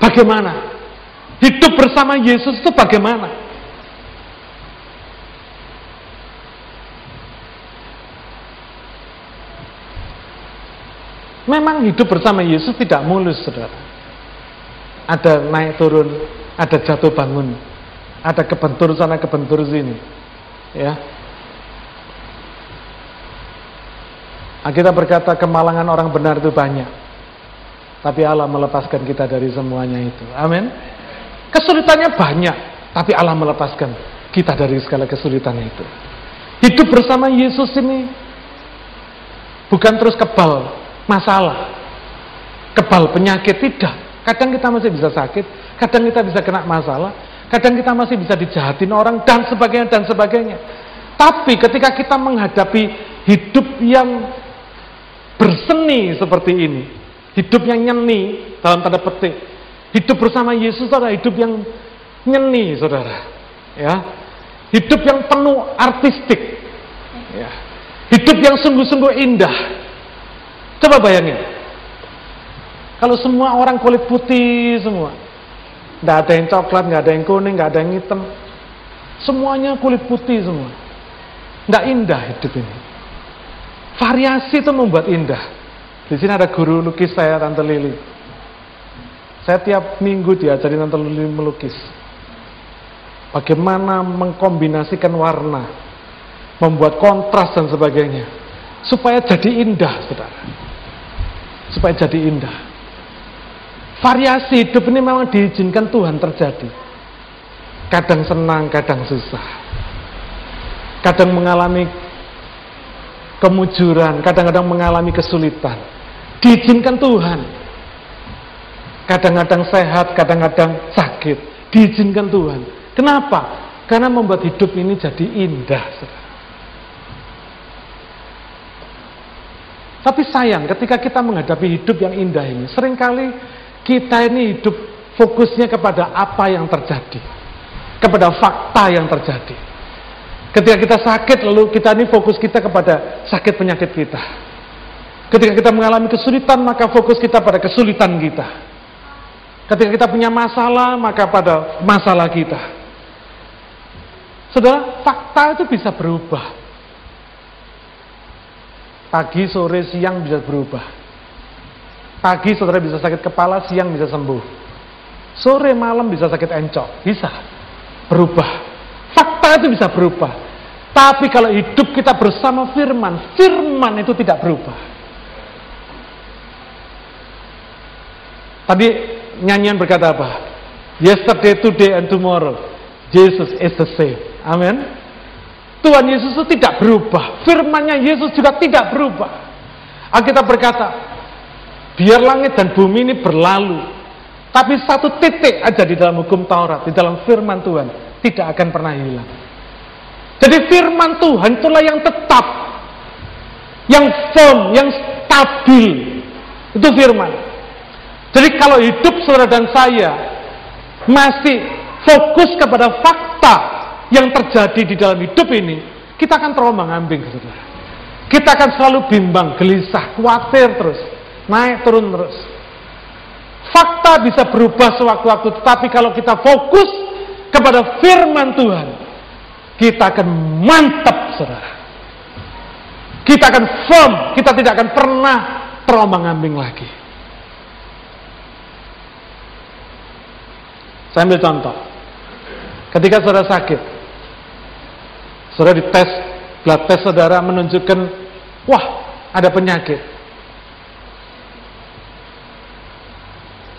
A: bagaimana? Hidup bersama Yesus itu bagaimana? Memang hidup bersama Yesus tidak mulus, saudara. Ada naik turun ada jatuh bangun, ada kebentur sana kebentur sini. Ya. Kita berkata kemalangan orang benar itu banyak. Tapi Allah melepaskan kita dari semuanya itu. Amin. Kesulitannya banyak, tapi Allah melepaskan kita dari segala kesulitan itu. Hidup bersama Yesus ini bukan terus kebal masalah, kebal penyakit tidak. Kadang kita masih bisa sakit, kadang kita bisa kena masalah, kadang kita masih bisa dijahatin orang dan sebagainya dan sebagainya. Tapi ketika kita menghadapi hidup yang berseni seperti ini, hidup yang nyeni dalam tanda petik, hidup bersama Yesus adalah hidup yang nyeni, saudara. Ya, hidup yang penuh artistik, ya. hidup yang sungguh-sungguh indah. Coba bayangin, kalau semua orang kulit putih semua. Tidak ada yang coklat, nggak ada yang kuning, nggak ada yang hitam. Semuanya kulit putih semua. Tidak indah hidup ini. Variasi itu membuat indah. Di sini ada guru lukis saya, Tante Lili. Saya tiap minggu diajari Tante Lili melukis. Bagaimana mengkombinasikan warna, membuat kontras dan sebagainya. Supaya jadi indah, saudara. Supaya jadi indah. Variasi hidup ini memang diizinkan Tuhan terjadi. Kadang senang, kadang susah. Kadang mengalami kemujuran, kadang-kadang mengalami kesulitan. Diizinkan Tuhan. Kadang-kadang sehat, kadang-kadang sakit. Diizinkan Tuhan. Kenapa? Karena membuat hidup ini jadi indah. Tapi sayang ketika kita menghadapi hidup yang indah ini, sering kali kita ini hidup fokusnya kepada apa yang terjadi. Kepada fakta yang terjadi. Ketika kita sakit, lalu kita ini fokus kita kepada sakit penyakit kita. Ketika kita mengalami kesulitan, maka fokus kita pada kesulitan kita. Ketika kita punya masalah, maka pada masalah kita. Saudara, fakta itu bisa berubah. Pagi, sore, siang bisa berubah. Pagi saudara bisa sakit kepala, siang bisa sembuh. Sore malam bisa sakit encok, bisa berubah. Fakta itu bisa berubah. Tapi kalau hidup kita bersama firman, firman itu tidak berubah. Tadi nyanyian berkata apa? Yesterday, today, and tomorrow. Jesus is the same. Amin. Tuhan Yesus itu tidak berubah. Firmannya Yesus juga tidak berubah. Alkitab berkata, Biar langit dan bumi ini berlalu. Tapi satu titik aja di dalam hukum Taurat, di dalam firman Tuhan, tidak akan pernah hilang. Jadi firman Tuhan itulah yang tetap, yang firm, yang stabil. Itu firman. Jadi kalau hidup saudara dan saya masih fokus kepada fakta yang terjadi di dalam hidup ini, kita akan terombang ambing, saudara. Kita akan selalu bimbang, gelisah, khawatir terus naik turun terus. Fakta bisa berubah sewaktu-waktu, tetapi kalau kita fokus kepada firman Tuhan, kita akan mantap, saudara. Kita akan firm, kita tidak akan pernah terombang-ambing lagi. Saya ambil contoh. Ketika saudara sakit, saudara dites, blood test saudara menunjukkan, wah ada penyakit.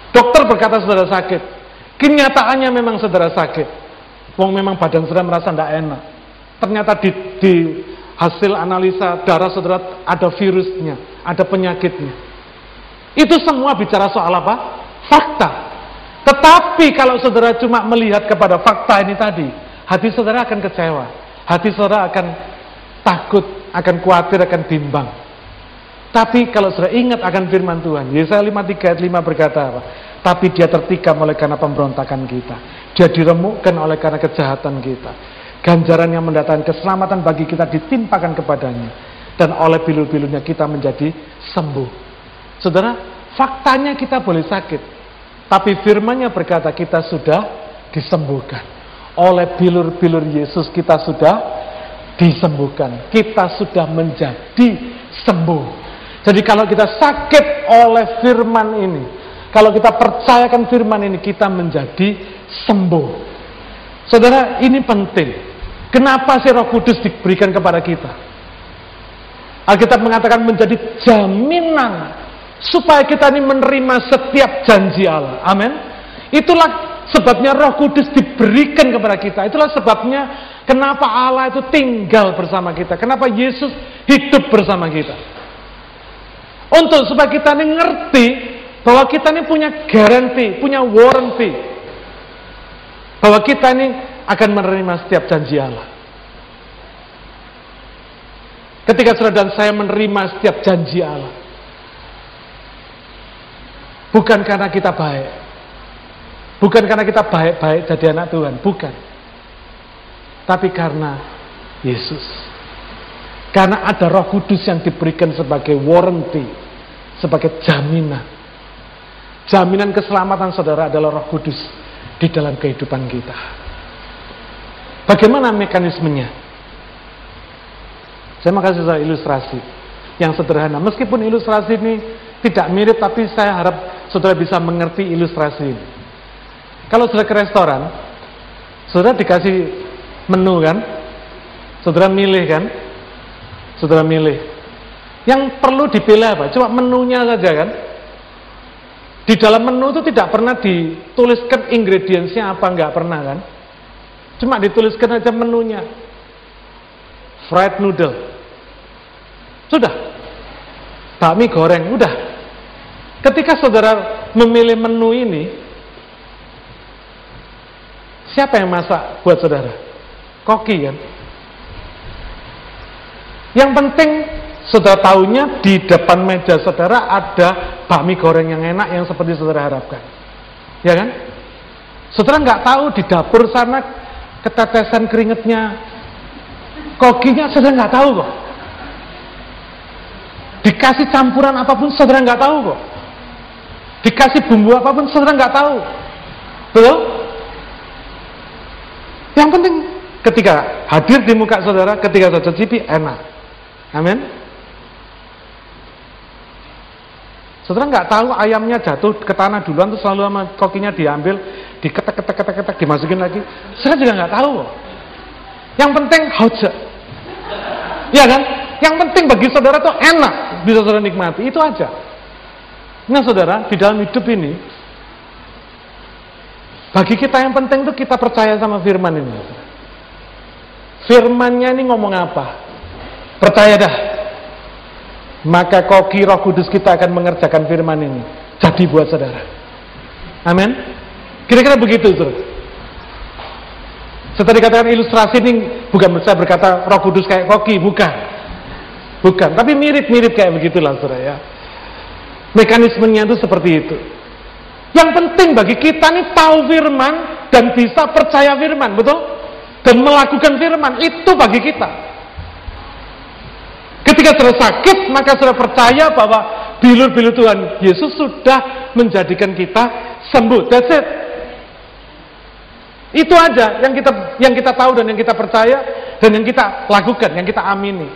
A: Dokter berkata saudara sakit. Kenyataannya memang saudara sakit. Wong memang badan saudara merasa tidak enak. Ternyata di, di hasil analisa darah saudara ada virusnya, ada penyakitnya. Itu semua bicara soal apa? Fakta. Tetapi kalau saudara cuma melihat kepada fakta ini tadi, hati saudara akan kecewa. Hati saudara akan takut, akan khawatir, akan bimbang. Tapi kalau sudah ingat akan firman Tuhan, Yesaya 53 ayat 5 berkata apa? Tapi dia tertikam oleh karena pemberontakan kita. Dia diremukkan oleh karena kejahatan kita. Ganjaran yang mendatangkan keselamatan bagi kita ditimpakan kepadanya. Dan oleh bilur-bilurnya kita menjadi sembuh. Saudara, faktanya kita boleh sakit. Tapi firmannya berkata kita sudah disembuhkan. Oleh bilur-bilur Yesus kita sudah disembuhkan. Kita sudah menjadi sembuh. Jadi kalau kita sakit oleh firman ini, kalau kita percayakan firman ini, kita menjadi sembuh. Saudara, ini penting. Kenapa sih Roh Kudus diberikan kepada kita? Alkitab mengatakan menjadi jaminan supaya kita ini menerima setiap janji Allah. Amin. Itulah sebabnya Roh Kudus diberikan kepada kita. Itulah sebabnya kenapa Allah itu tinggal bersama kita. Kenapa Yesus hidup bersama kita. Untuk supaya kita ini ngerti bahwa kita ini punya garansi, punya warranty. Bahwa kita ini akan menerima setiap janji Allah. Ketika saudara dan saya menerima setiap janji Allah. Bukan karena kita baik. Bukan karena kita baik-baik jadi anak Tuhan. Bukan. Tapi karena Yesus. Karena ada roh kudus yang diberikan sebagai warranty. Sebagai jaminan. Jaminan keselamatan saudara adalah roh kudus di dalam kehidupan kita. Bagaimana mekanismenya? Saya mau kasih saya ilustrasi yang sederhana. Meskipun ilustrasi ini tidak mirip, tapi saya harap saudara bisa mengerti ilustrasi ini. Kalau saudara ke restoran, saudara dikasih menu kan, saudara milih kan, saudara milih. Yang perlu dipilih apa? Cuma menunya saja kan. Di dalam menu itu tidak pernah dituliskan ingredientsnya apa, nggak pernah kan. Cuma dituliskan aja menunya. Fried noodle, sudah. Bakmi goreng, udah. Ketika saudara memilih menu ini, siapa yang masak buat saudara? Koki kan? Yang penting saudara tahunya di depan meja saudara ada bakmi goreng yang enak yang seperti saudara harapkan. Ya kan? Saudara nggak tahu di dapur sana ketetesan keringetnya, kokinya saudara nggak tahu kok. Dikasih campuran apa pun saudara nggak tahu kok. Dikasih bumbu apa pun saudara nggak tahu. Betul? Yang penting ketika hadir di muka saudara, ketika saudara cicipi enak. Amin. Saudara nggak tahu ayamnya jatuh ke tanah duluan terus selalu sama kokinya diambil, diketek ketek ketek ketek dimasukin lagi. Saudara juga nggak tahu. Yang penting hoja. Iya kan? Yang penting bagi saudara itu enak bisa saudara nikmati, itu aja. Nah saudara, di dalam hidup ini, bagi kita yang penting itu kita percaya sama firman ini. Firmannya ini ngomong apa? Percaya dah. Maka koki roh kudus kita akan mengerjakan firman ini. Jadi buat saudara. Amin. Kira-kira begitu, saudara. Setelah dikatakan ilustrasi ini bukan saya berkata roh kudus kayak koki, bukan. Bukan, tapi mirip-mirip kayak begitulah saudara ya. Mekanismenya itu seperti itu. Yang penting bagi kita nih tahu firman dan bisa percaya firman, betul? Dan melakukan firman, itu bagi kita. Ketika sudah sakit, maka sudah percaya bahwa bilur-bilur Tuhan Yesus sudah menjadikan kita sembuh. That's it. Itu aja yang kita yang kita tahu dan yang kita percaya dan yang kita lakukan, yang kita amini.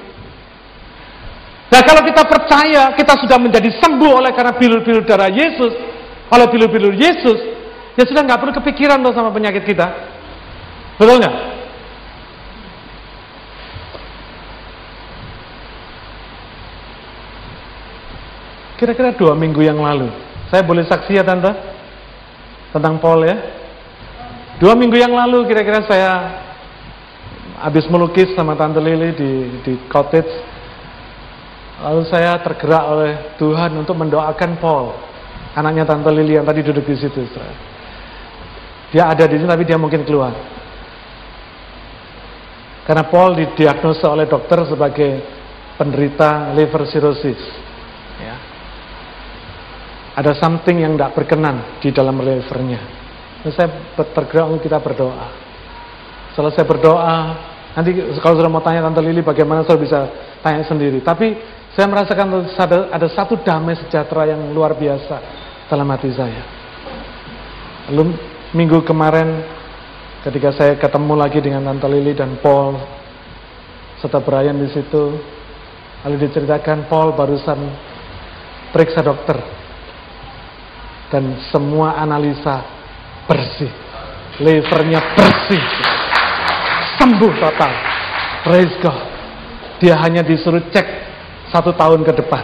A: Nah kalau kita percaya kita sudah menjadi sembuh oleh karena bilur-bilur darah Yesus, oleh bilur-bilur Yesus, ya sudah nggak perlu kepikiran loh sama penyakit kita. Betul nggak? Kira-kira dua minggu yang lalu, saya boleh saksi ya tante tentang Paul ya. Dua minggu yang lalu kira-kira saya habis melukis sama tante Lily di di cottage Lalu saya tergerak oleh Tuhan untuk mendoakan Paul, anaknya Tante Lili yang tadi duduk di situ. Dia ada di sini tapi dia mungkin keluar. Karena Paul didiagnosa oleh dokter sebagai penderita liver cirrhosis. Ada something yang tidak berkenan di dalam. Lalu saya tergerak untuk kita berdoa. Selesai berdoa, nanti kalau sudah mau tanya Tante Lili bagaimana saya bisa tanya sendiri. Tapi saya merasakan ada satu damai sejahtera yang luar biasa dalam hati saya. Lalu minggu kemarin ketika saya ketemu lagi dengan Tante Lili dan Paul serta Brian di situ, lalu diceritakan Paul barusan periksa dokter dan semua analisa bersih. Livernya bersih. Sembuh total. Praise God. Dia hanya disuruh cek satu tahun ke depan.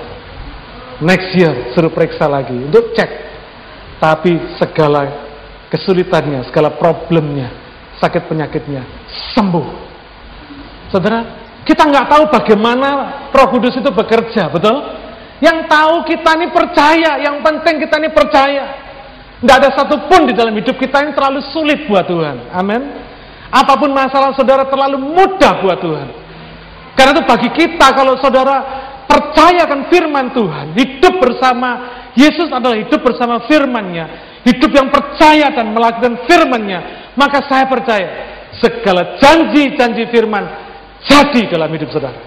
A: Next year suruh periksa lagi untuk cek. Tapi segala kesulitannya, segala problemnya, sakit penyakitnya sembuh. Saudara, kita nggak tahu bagaimana Roh Kudus itu bekerja, betul? Yang tahu kita ini percaya, yang penting kita ini percaya. Tidak ada satupun di dalam hidup kita yang terlalu sulit buat Tuhan. Amin. Apa pun masalah saudara terlalu mudah buat Tuhan. Karena itu bagi kita kalau saudara percayakan firman Tuhan, hidup bersama Yesus adalah hidup bersama firman-Nya, hidup yang percaya dan melakukan firman-Nya, maka saya percaya segala janji-janji firman jadi dalam hidup saudara.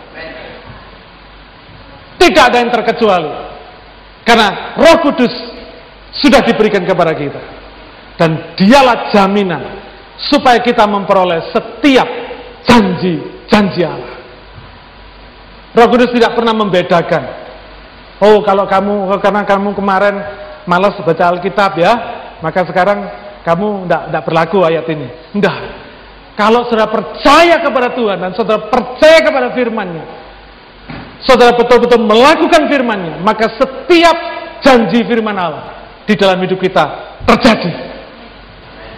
A: Tidak ada yang terkecuali. Karena roh kudus sudah diberikan kepada kita. Dan dialah jaminan supaya kita memperoleh setiap janji-janji Allah. Roh kudus tidak pernah membedakan. Oh kalau kamu, karena kamu kemarin malas baca Alkitab ya, maka sekarang kamu tidak berlaku ayat ini. Tidak. Kalau saudara percaya kepada Tuhan dan saudara percaya kepada firman-Nya, saudara betul-betul melakukan firman-Nya, maka setiap janji firman Allah di dalam hidup kita terjadi.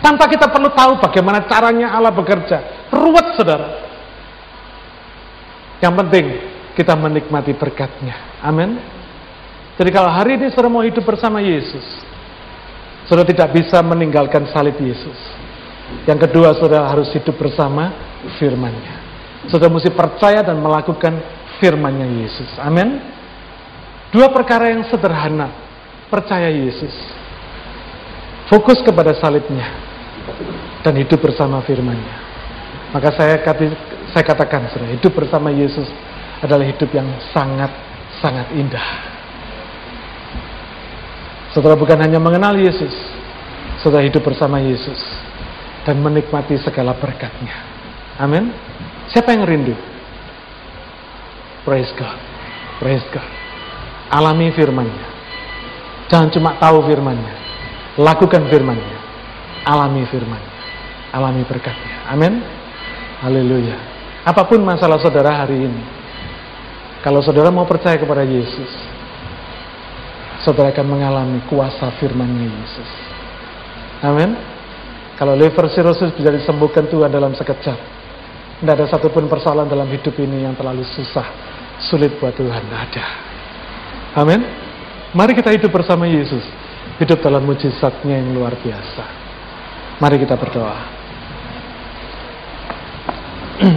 A: Tanpa kita perlu tahu bagaimana caranya Allah bekerja. Ruwet saudara. Yang penting kita menikmati berkatnya. Amin. Jadi kalau hari ini saudara mau hidup bersama Yesus, saudara tidak bisa meninggalkan salib Yesus. Yang kedua, saudara harus hidup bersama firman-Nya. Saudara mesti percaya dan melakukan firmannya Yesus. Amin. Dua perkara yang sederhana. Percaya Yesus. Fokus kepada salibnya. Dan hidup bersama firmannya. Maka saya, saya katakan, sudah hidup bersama Yesus adalah hidup yang sangat-sangat indah. Saudara bukan hanya mengenal Yesus, saudara hidup bersama Yesus dan menikmati segala berkatnya. Amin. Siapa yang rindu? Praise God. Praise God. Alami firmannya. Jangan cuma tahu firmannya. Lakukan firmannya. Alami firmannya. Alami berkatnya. Amin. Haleluya. Apa pun masalah saudara hari ini. Kalau saudara mau percaya kepada Yesus. Saudara akan mengalami kuasa firmannya Yesus. Amin. Kalau liver cirrhosis bisa disembuhkan Tuhan dalam sekejap. Tidak ada satupun persoalan dalam hidup ini yang terlalu susah sulit buat Tuhan, ada. Amin. Mari kita hidup bersama Yesus, hidup dalam mujizatnya yang luar biasa. Mari kita berdoa.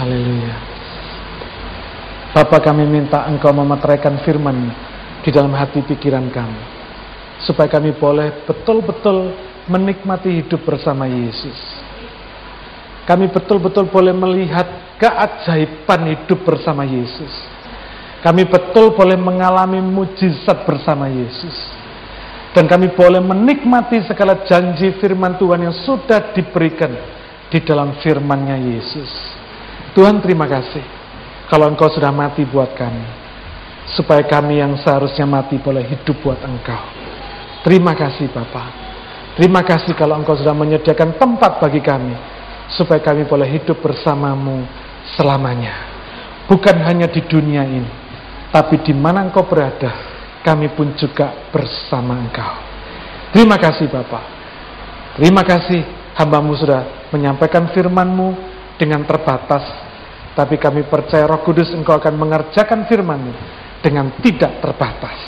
A: Haleluya. Bapak kami minta engkau memeteraikan firman di dalam hati pikiran kami. Supaya kami boleh betul-betul menikmati hidup bersama Yesus kami betul-betul boleh melihat keajaiban hidup bersama Yesus. Kami betul boleh mengalami mujizat bersama Yesus. Dan kami boleh menikmati segala janji firman Tuhan yang sudah diberikan di dalam firman-Nya Yesus. Tuhan terima kasih kalau Engkau sudah mati buat kami. Supaya kami yang seharusnya mati boleh hidup buat Engkau. Terima kasih Bapak. Terima kasih kalau Engkau sudah menyediakan tempat bagi kami supaya kami boleh hidup bersamamu selamanya. Bukan hanya di dunia ini, tapi di mana engkau berada, kami pun juga bersama engkau. Terima kasih Bapak. Terima kasih hambamu sudah menyampaikan firmanmu dengan terbatas. Tapi kami percaya roh kudus engkau akan mengerjakan firmanmu dengan tidak terbatas.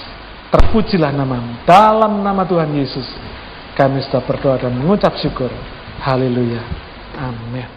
A: Terpujilah namamu. Dalam nama Tuhan Yesus, kami sudah berdoa dan mengucap syukur. Haleluya. Amin.